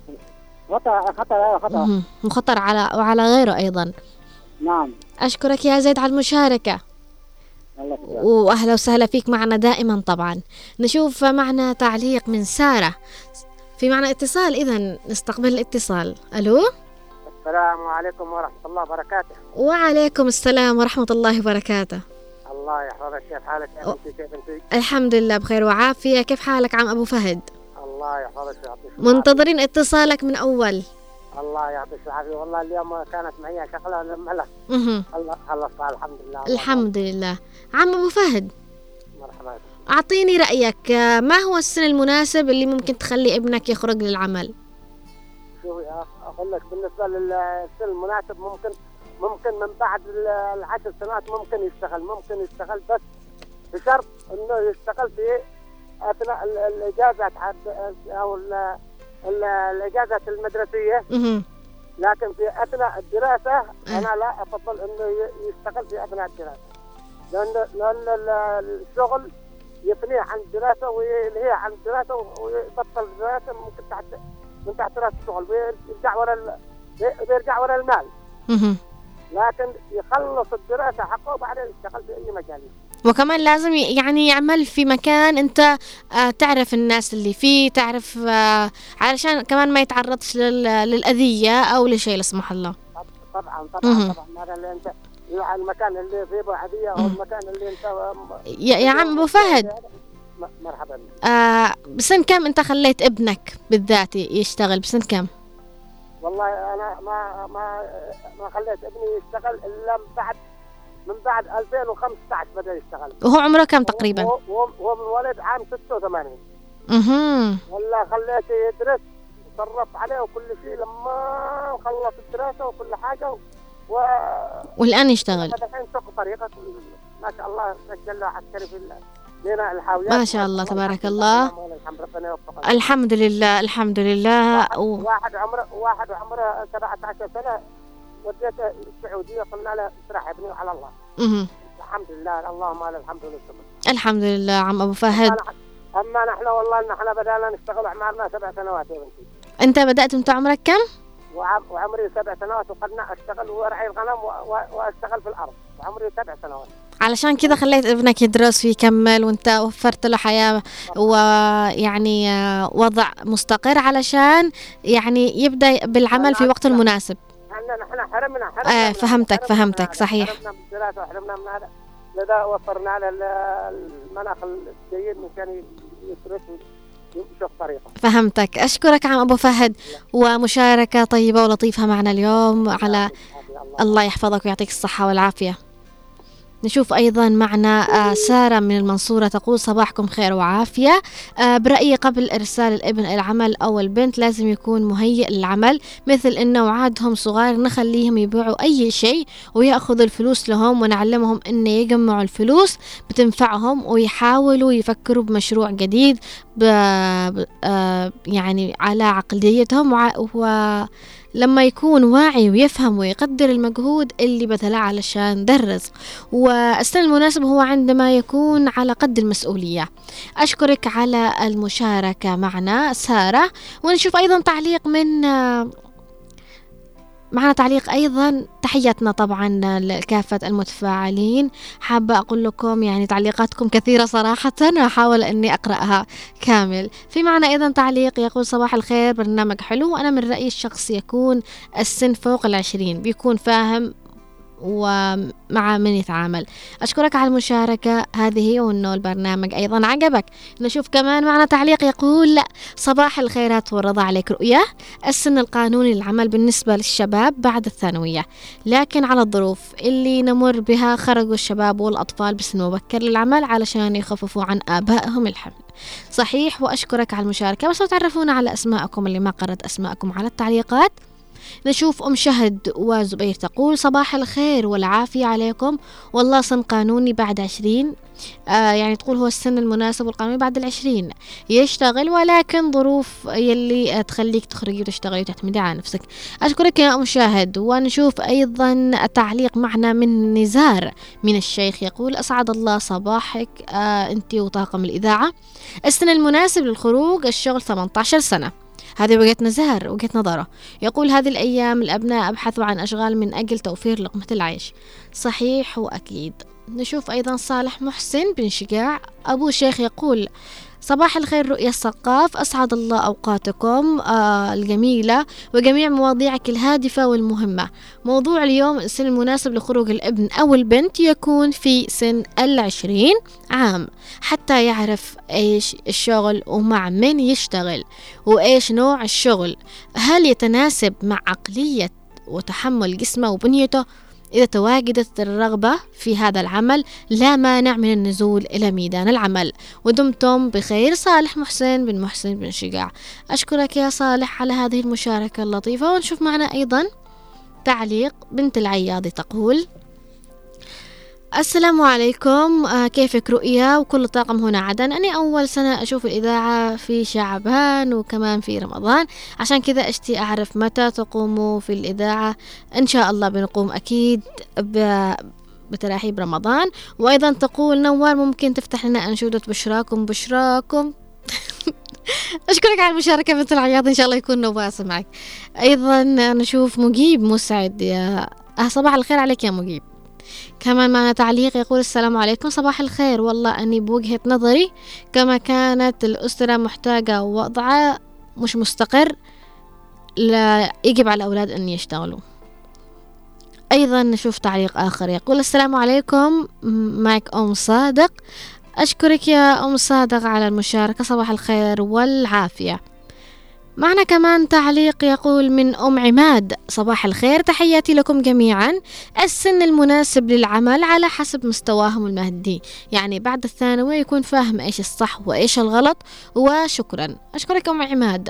خطر خطر خطر. وخطر على وعلى غيره أيضا. نعم. أشكرك يا زيد على المشاركة. وأهلا وسهلا فيك معنا دائما طبعا. نشوف معنا تعليق من سارة. في معنا اتصال اذا نستقبل الاتصال. ألو؟ السلام عليكم ورحمة الله وبركاته. وعليكم السلام ورحمة الله وبركاته. الله يحفظك كيف حالك كيف انت؟ الحمد لله بخير وعافية. كيف حالك عم أبو فهد؟ الله يحفظك ويعطيك. منتظرين اتصالك من أول. الله يعطيك العافية. والله اليوم كانت معي شغلة لما لا مهم. الله خلصتها الحمد لله. الحمد لله. عم أبو فهد مرحبا. أعطيني رأيك. آه، ما هو السن المناسب اللي ممكن تخلي ابنك يخرج للعمل؟ شوفي أقول لك بالنسبة للسن المناسب ممكن ممكن من بعد ال- العشر سنوات ممكن يشتغل ممكن يشتغل بس بشرط إنه يشتغل في أثناء ال- الإجازات أو ال- ال- الإجازات المدرسية. لكن في أثناء الدراسة أه. أنا لا أفضل إنه يشتغل في أثناء الدراسة لأن لأن ال- الشغل يثنيه عن الدراسة ويلهيه عن الدراسة ويبطل الدراسة ممكن تحت من تحت رأس الشغل ويرجع ورا ويرجع ورا المال. لكن يخلص الدراسة حقه وبعدين يشتغل في اي مجال. وكمان لازم يعني يعمل في مكان أنت آه، تعرف الناس اللي فيه تعرف آه، علشان كمان ما يتعرضش لل- للأذية أو لشيء لا سمح الله. طبعا. طبعا طبعا. هذا اللي أنت المكان اللي فيه بعديه أو. المكان اللي أنت يا, يا عم أبو فهد. مرحبا. آه، بسن كم أنت خليت ابنك بالذات يشتغل؟ بسن كم والله أنا ما ما ما خليت ابني يشتغل إلا من بعد من بعد 2015 بدأ يشتغل. وهو عمره كم تقريبا؟ هو هو هو من ولد عام 86 مهم. ولا خليته يدرس وصرف عليه وكل شيء لما خلص الدراسة وكل حاجة و والآن يشتغل. الحين سوق طريقة. ما شاء الله سجل له عسكري في ال- لنا الحاويات ما شاء الله تبارك الله. الحمد لله الحمد لله. و... واحد عمره واحد عمره 17 سنة وديته السعودية قلنا له استراح يا ابني على الله. مهم. الحمد لله اللهم لك الحمد والشكر الحمد لله عم أبو فهد. أما نحن والله نحن بدأنا نشتغل عمرنا سبع سنوات يا بنتي. أنت بدأت أنت عمرك كم؟ وعم وعمري سبع سنوات وقدنا أشتغل وأرعي الغنم وأشتغل في الأرض. وعمري سبع سنوات. علشان كذا خليت ابنك يدرس ويكمل وانت وفرت له حياة ويعني آه، وضع مستقر علشان يعني يبدأ بالعمل في وقت المناسب. إحنا حرمنا حرمنا آه، من- فهمتك- فهمتك،. صحيح. حرمنا من الدراسة وحرمنا من هذا. لذا وفرنا له ال- المناخ الجيد من كان يدرس فهمتك. أشكرك عم أبو فهد ومشاركة طيبة ولطيفة معنا اليوم على الله يحفظك ويعطيك الصحة والعافية. نشوف أيضا معنا آه، سارة من المنصورة تقول صباحكم خير وعافية آه، برأيي قبل إرسال الابن العمل أو البنت لازم يكون مهيئ للعمل مثل إنه وعادهم صغار نخليهم يبيعوا أي شيء ويأخذوا الفلوس لهم ونعلمهم إن يجمعوا الفلوس بتنفعهم ويحاولوا يفكروا بمشروع جديد آه، يعني على عقليتهم. و... لما يكون واعي ويفهم ويقدر المجهود اللي بذله علشان درس. والسن المناسب هو عندما يكون على قد المسؤولية. أشكرك على المشاركة معنا سارة ونشوف أيضا تعليق من معنا تعليق أيضا. تحياتنا طبعا لكافة المتفاعلين. حابة أقول لكم يعني تعليقاتكم كثيرة صراحة وأحاول أني أقرأها كامل. في معنا أيضا تعليق يقول صباح الخير برنامج حلو. وأنا من رأيي الشخص يكون السن فوق العشرين بيكون فاهم ومع من يتعامل. أشكرك على المشاركة. هذه وأنه البرنامج أيضا عجبك. نشوف كمان معنا تعليق يقول صباح الخيرات والرضا عليك. رؤية السن القانوني للعمل بالنسبة للشباب بعد الثانوية. لكن على الظروف اللي نمر بها خرجوا الشباب والأطفال بسن مبكر للعمل علشان يخففوا عن آبائهم الحمل. صحيح وأشكرك على المشاركة. بس تعرفونا على أسماءكم اللي ما قرأت أسماءكم على التعليقات. نشوف أم شهد وزبير تقول صباح الخير والعافية عليكم. والله سن قانوني بعد عشرين. آه يعني تقول هو السن المناسب والقانوني بعد العشرين. يشتغل ولكن ظروف يلي تخليك تخرجي وتشتغلي وتعتمدي على نفسك. أشكرك يا أم شاهد ونشوف أيضا تعليق معنا من نزار من الشيخ يقول أسعد الله صباحك آه أنت وطاقم الإذاعة. السن المناسب للخروج الشغل 18 سنة. هذه وجهة نزار وجهة نظره يقول هذه الأيام الأبناء أبحثوا عن أشغال من أجل توفير لقمة العيش. صحيح وأكيد. نشوف أيضا صالح محسن بن شجاع. أبو شيخ يقول صباح الخير رؤيا الثقاف. أسعد الله أوقاتكم آه الجميلة وجميع مواضيعك الهادفة والمهمة. موضوع اليوم السن المناسب لخروج الابن أو البنت يكون في سن العشرين عام حتى يعرف إيش الشغل ومع من يشتغل وإيش نوع الشغل. هل يتناسب مع عقلية وتحمل جسمه وبنيته؟ إذا تواجدت الرغبة في هذا العمل لا مانع من النزول إلى ميدان العمل. ودمتم بخير. صالح محسن بن محسن بن شجاع. أشكرك يا صالح على هذه المشاركة اللطيفة ونشوف معنا أيضا تعليق بنت العياضي تقول السلام عليكم. آه كيفك رؤيا؟ وكل الطاقم هنا عدن. أنا أول سنة أشوف الإذاعة في شعبان وكمان في رمضان. عشان كذا أشتي أعرف متى تقوموا في الإذاعة. إن شاء الله بنقوم أكيد ب... بتراحيب رمضان. وأيضا تقول نوار ممكن تفتح لنا أنشودة بشراكم بشراكم. (laughs) أشكرك على المشاركة مثل العياض إن شاء الله يكون نوار معك أيضا نشوف مجيب مسعد. يا أه صباح الخير عليك يا مجيب. كمان معنا تعليق يقول السلام عليكم صباح الخير. والله أني بوجهة نظري كما كانت الأسرة محتاجة وضع مش مستقر لا يجب على الأولاد أن يشتغلوا. أيضا نشوف تعليق آخر يقول السلام عليكم معك أم صادق. أشكرك يا أم صادق على المشاركة صباح الخير والعافية. معنا كمان تعليق يقول من أم عماد صباح الخير تحياتي لكم جميعا. السن المناسب للعمل على حسب مستواهم المادي يعني بعد الثانوي يكون فاهم إيش الصح وإيش الغلط. وشكرا. أشكرك أم عماد.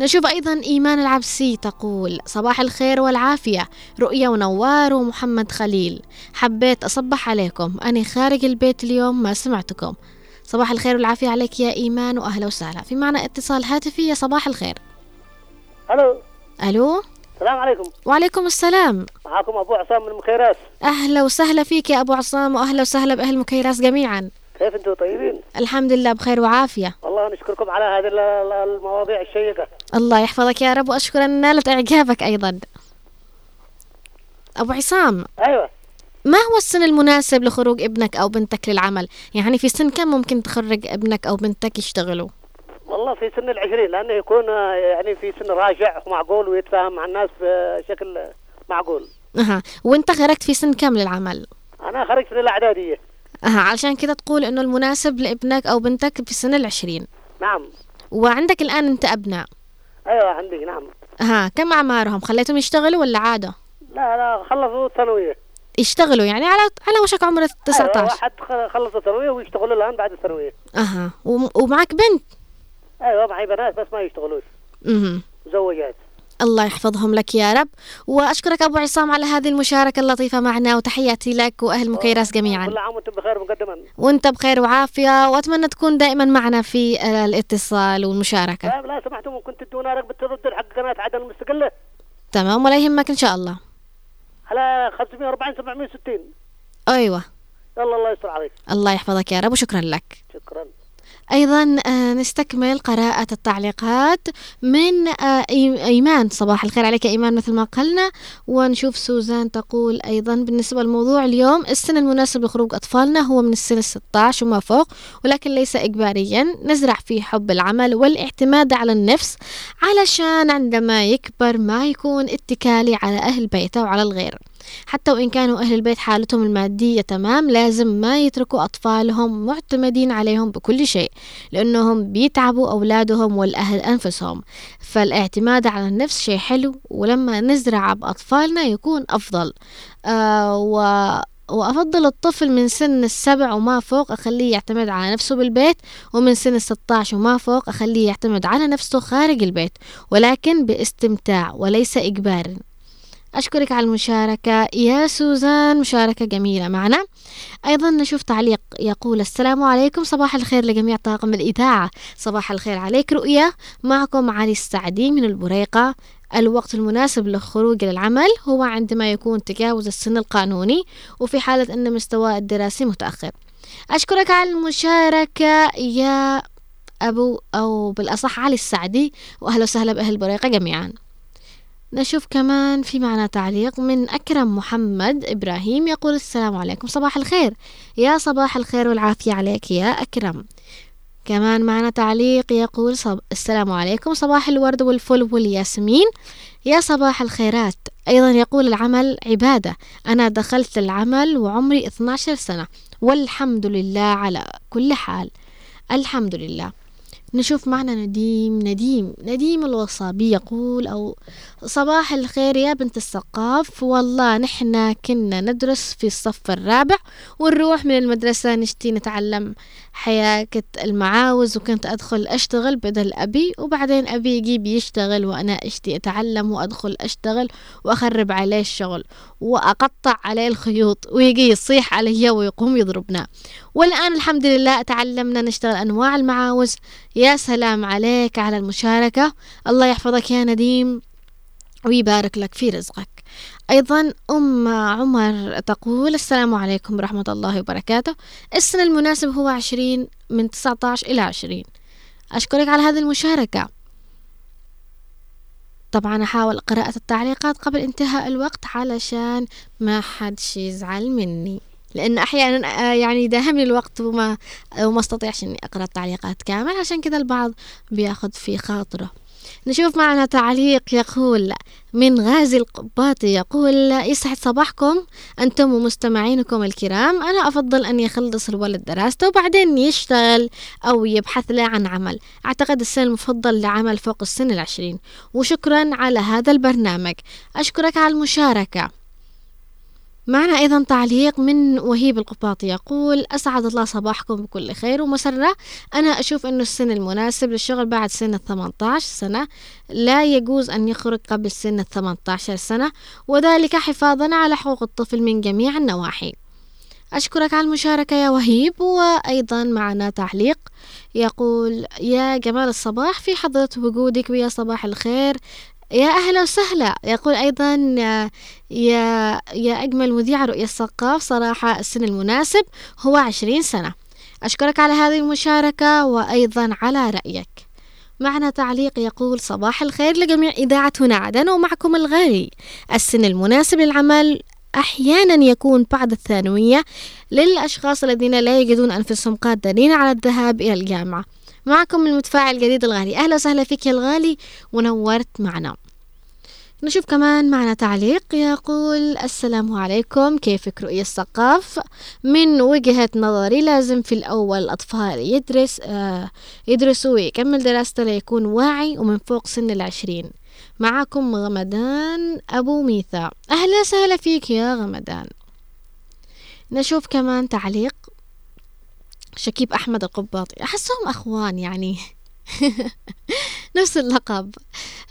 نشوف أيضا إيمان العبسي تقول صباح الخير والعافية. رؤية ونوار ومحمد خليل. حبيت أصبح عليكم. أنا خارج البيت اليوم ما سمعتكم. صباح الخير والعافية عليك يا إيمان وأهلا وسهلا. في معنا اتصال هاتفي يا صباح الخير. ألو. ألو. السلام عليكم. وعليكم السلام. معكم أبو عصام من المخيراس أهلا وسهلا فيك يا أبو عصام وأهلا وسهلا بأهل مكيراس جميعا. كيف أنتم طيبين؟ الحمد لله بخير وعافية. والله نشكركم على هذه ال- ال- المواضيع الشيقة. الله يحفظك يا رب وأشكر أن نالت إعجابك أيضا. أبو عصام. أيوه. ما هو السن المناسب لخروج ابنك أو بنتك للعمل؟ يعني في سن كم ممكن تخرج ابنك أو بنتك يشتغلوا؟ والله في سن العشرين لأنه يكون يعني في سن راجع ومعقول ويتفاهم مع الناس بشكل معقول. أها. وأنت خرجت في سن كم للعمل؟ أنا خرجت من الإعدادية. أها. علشان كذا تقول إنه المناسب لابنك أو بنتك في سن العشرين. نعم. وعندك الآن أنت أبناء. أيوه عندي نعم. أها. كم أعمارهم؟ خليتهم يشتغلوا ولا عادة؟ لا لا خلصوا الثانويه يشتغلوا يعني على على وشك عمر أيوة 19 واحد خ- خلص الثانويه ويشتغلوا الآن بعد الثانويه أها وم- ومعك بنت. أيوه معي بنات بس ما يشتغلوش. أها مزوجات الله يحفظهم لك يا رب. وأشكرك أبو عصام على هذه المشاركة اللطيفة معنا وتحياتي لك وأهل مكيراس جميعا. كل عام وأنتم بخير مقدما. وأنت بخير وعافية وأتمنى تكون دائما معنا في آه، الاتصال والمشاركة. لا لا سمحتوا ممكن تدونا رغبه تردوا حق قناة عدن المستقلة. تمام ولا يهمك إن شاء الله. على 540 760 أيوه. يلا الله يستر عليك. الله يحفظك يا رب وشكرا لك. شكرا. أيضا آه، نستكمل قراءة التعليقات من آه، إي- إيمان. صباح الخير عليك إيمان مثل ما قلنا. ونشوف سوزان تقول أيضا بالنسبة لموضوع اليوم السن المناسب لخروج أطفالنا هو من السن 16 وما فوق ولكن ليس إجباريا. نزرع فيه حب العمل والاعتماد على النفس علشان عندما يكبر ما يكون اتكالي على أهل بيته وعلى الغير. حتى وإن كانوا أهل البيت حالتهم المادية تمام لازم ما يتركوا أطفالهم معتمدين عليهم بكل شيء لأنهم بيتعبوا أولادهم والأهل أنفسهم. فالاعتماد على النفس شيء حلو ولما نزرع بأطفالنا يكون أفضل. آه و وأفضل الطفل من سن السبع وما فوق أخليه يعتمد على نفسه بالبيت ومن سن الستة عشر وما فوق أخليه يعتمد على نفسه خارج البيت. ولكن باستمتاع وليس إجبار أشكرك على المشاركة. يا سوزان مشاركة جميلة معنا. أيضا نشوف تعليق يقول السلام عليكم صباح الخير لجميع طاقم الإذاعة. صباح الخير عليك رؤية معكم علي السعدي من البريقة. الوقت المناسب للخروج للعمل هو عندما يكون تجاوز السن القانوني وفي حالة أن مستواه الدراسي متأخر. أشكرك على المشاركة يا أبو أو بالأصح علي السعدي وأهلا وسهلا بأهل بريقة جميعا. نشوف كمان في معنا تعليق من أكرم محمد إبراهيم يقول السلام عليكم صباح الخير. يا صباح الخير والعافية عليك يا أكرم. كمان معنا تعليق يقول صب... السلام عليكم صباح الورد والفل والياسمين. يا صباح الخيرات. أيضا يقول العمل عبادة. أنا دخلت العمل وعمري 12 سنة. والحمد لله على كل حال. الحمد لله. نشوف معنا نديم نديم نديم الوصابي يقول أو صباح الخير يا بنت السقاف. والله نحنا كنا ندرس في الصف الرابع ونروح من المدرسة نشتي نتعلم. حياكة المعاوز وكنت أدخل أشتغل بدل أبي وبعدين أبي يجيب يشتغل وأنا أشتي أتعلم وأدخل أشتغل وأخرب عليه الشغل وأقطع عليه الخيوط ويجي يصيح علي ويقوم يضربنا. والآن الحمد لله تعلمنا نشتغل أنواع المعاوز. يا سلام عليك على المشاركة. الله يحفظك يا نديم ويبارك لك في رزقك. أيضا أم عمر تقول السلام عليكم ورحمة الله وبركاته. السن المناسب هو عشرين من تسعة عشر إلى عشرين. أشكرك على هذه المشاركة. طبعا أحاول قراءة التعليقات قبل انتهاء الوقت علشان ما حدش يزعل مني. لأن أحيانا آه، يعني يداهمني الوقت وما وما أستطيعش إني أقرأ التعليقات كامل. عشان كذا البعض بيأخذ في خاطره. نشوف معنا تعليق يقول من غازي القباطي يقول يسعد صباحكم. أنتم ومستمعينكم الكرام. أنا أفضل أن يخلص الولد دراسته وبعدين يشتغل أو يبحث له عن عمل. أعتقد السن المفضل لعمل فوق السن العشرين. وشكرا على هذا البرنامج. أشكرك على المشاركة. معنا أيضا تعليق من وهيب القباطي يقول أسعد الله صباحكم بكل خير ومسرة. أنا أشوف أنه السن المناسب للشغل بعد سن الثمانية سنة. لا يجوز أن يخرج قبل سن الثمانية عشر سنة وذلك حفاظا على حقوق الطفل من جميع النواحي. أشكرك على المشاركة يا وهيب وأيضا معنا تعليق يقول يا جمال الصباح في حضرة وجودك ويا صباح الخير. يا أهلا وسهلا. يقول أيضا يا يا أجمل مذيعة رؤية الثقاف صراحة السن المناسب هو عشرين سنة. أشكرك على هذه المشاركة وأيضا على رأيك. معنا تعليق يقول صباح الخير لجميع إذاعة هنا عدن ومعكم الغالي. السن المناسب للعمل أحيانا يكون بعد الثانوية للأشخاص الذين لا يجدون أنفسهم قادرين على الذهاب إلى الجامعة. معكم المتفاعل الجديد الغالي. أهلا وسهلا فيك يا الغالي ونورت معنا. نشوف كمان معنا تعليق يقول السلام عليكم كيفك رؤية الثقاف من وجهة نظري لازم في الأول الأطفال يدرس آه يدرسوا ويكمل دراسته ليكون واعي ومن فوق سن العشرين. معكم غمدان أبو ميثا أهلا وسهلا فيك يا غمدان. نشوف كمان تعليق شكيب أحمد القباطي أحسهم أخوان يعني. (laughs) نفس اللقب.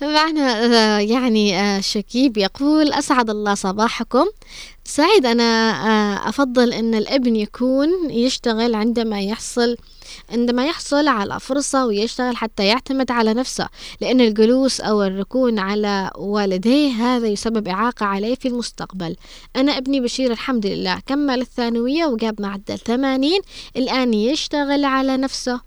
معنا آه، يعني آه، شكيب يقول أسعد الله صباحكم. سعيد أنا آه، أفضل أن الابن يكون يشتغل عندما يحصل عندما يحصل على فرصة ويشتغل حتى يعتمد على نفسه لأن الجلوس أو الركون على والديه هذا يسبب إعاقة عليه في المستقبل. أنا ابني بشير الحمد لله. كمل الثانوية وجاب معدل 80 الآن يشتغل على نفسه.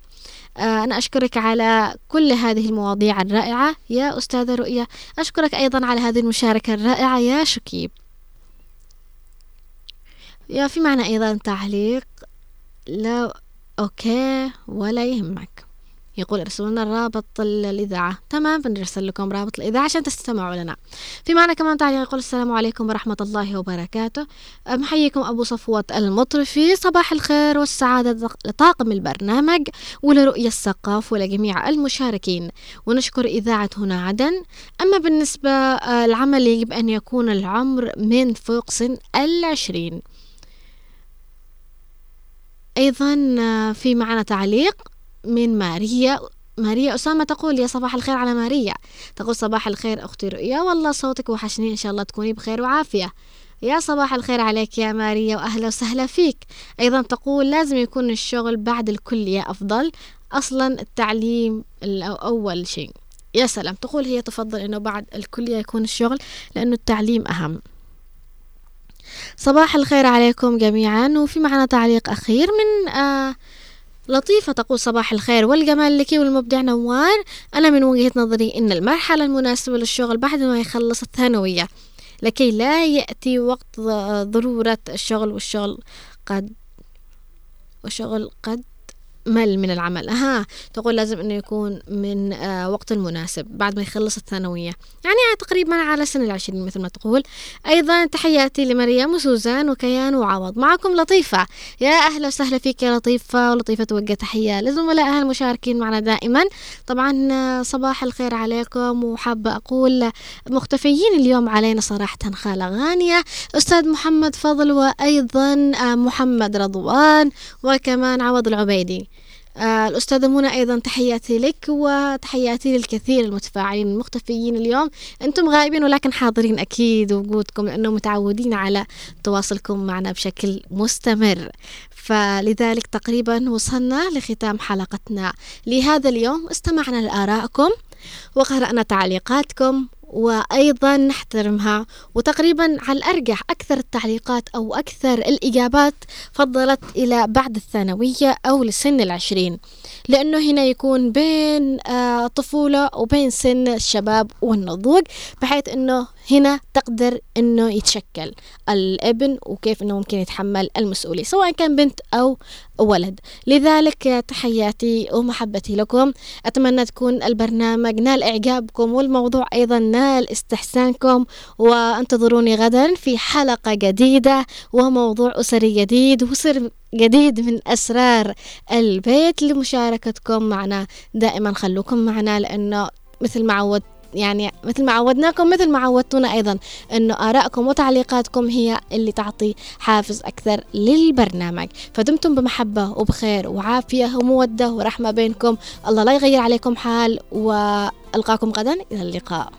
آه، أنا أشكرك على كل هذه المواضيع الرائعة. يا أستاذة رؤية أشكرك أيضا على هذه المشاركة الرائعة يا شكيب. يا في معنا أيضا تعليق؟ لا أوكي ولا يهمك. يقول ارسلوا لنا رابط ال- الإذاعة. تمام بنرسل لكم رابط الإذاعة عشان تستمعوا لنا. في معنا كمان تعليق يقول السلام عليكم ورحمة الله وبركاته. محييكم أبو صفوة المطرفي. صباح الخير والسعادة لطاقم البرنامج ولرؤية الثقاف ولجميع المشاركين. ونشكر إذاعة هنا عدن. أما بالنسبة آه، العمل يجب أن يكون العمر من فوق سن العشرين. أيضا آه، في معنا تعليق من ماريا. ماريا أسامة تقول يا صباح الخير على ماريا. تقول صباح الخير أختي رؤيا. والله صوتك وحشني إن شاء الله تكوني بخير وعافية. يا صباح الخير عليك يا ماريا وأهلا وسهلا فيك. أيضا تقول لازم يكون الشغل بعد الكلية أفضل. أصلا التعليم أول شيء. يا سلام. تقول هي تفضل أنه بعد الكلية يكون الشغل لأنه التعليم أهم. صباح الخير عليكم جميعا. وفي معنا تعليق أخير من آه لطيفة تقول صباح الخير والجمال لك والمبدع نوار. أنا من وجهة نظري إن المرحلة المناسبة للشغل بعد ما يخلص الثانوية لكي لا يأتي وقت ضرورة الشغل والشغل قد وشغل قد مل من العمل. أها تقول لازم أنه يكون من آه وقت المناسب بعد ما يخلص الثانوية. يعني تقريبا على سن العشرين مثل ما تقول. أيضا تحياتي لمريم وسوزان وكيان وعوض. معكم لطيفة. يا أهلا وسهلا فيك يا لطيفة. ولطيفة توجه تحية لزملائها المشاركين معنا دائما. طبعا آه، صباح الخير عليكم. وحابة أقول مختفيين اليوم علينا صراحة خالة غانية. أستاذ محمد فضل وأيضا آه، محمد رضوان وكمان عوض العبيدي. الأستاذة منى أيضا تحياتي لك وتحياتي للكثير المتفاعلين المختفيين اليوم. أنتم غائبين ولكن حاضرين أكيد وجودكم لأنه متعودين على تواصلكم معنا بشكل مستمر. فلذلك تقريبا وصلنا لختام حلقتنا لهذا اليوم. استمعنا لآرائكم وقرأنا تعليقاتكم وأيضا نحترمها. وتقريبا على الأرجح أكثر التعليقات أو أكثر الإجابات فضلت إلى بعد الثانوية أو لسن العشرين لأنه هنا يكون بين آه، طفولة وبين سن الشباب والنضوج بحيث أنه هنا تقدر أنه يتشكل الابن وكيف أنه ممكن يتحمل المسؤولية سواء كان بنت أو ولد. لذلك تحياتي ومحبتي لكم. أتمنى تكون البرنامج نال إعجابكم والموضوع أيضا نال استحسانكم. وانتظروني غدا في حلقة جديدة وموضوع أسري جديد وسر جديد من أسرار البيت لمشاركتكم معنا. دائما خلوكم معنا لأنه مثل ما عودت يعني مثل ما عودناكم مثل ما عودتونا أيضا أنه آرائكم وتعليقاتكم هي اللي تعطي حافز أكثر للبرنامج. فدمتم بمحبة وبخير وعافية ومودة ورحمة بينكم. الله لا يغير عليكم حال وألقاكم غدا. إلى اللقاء.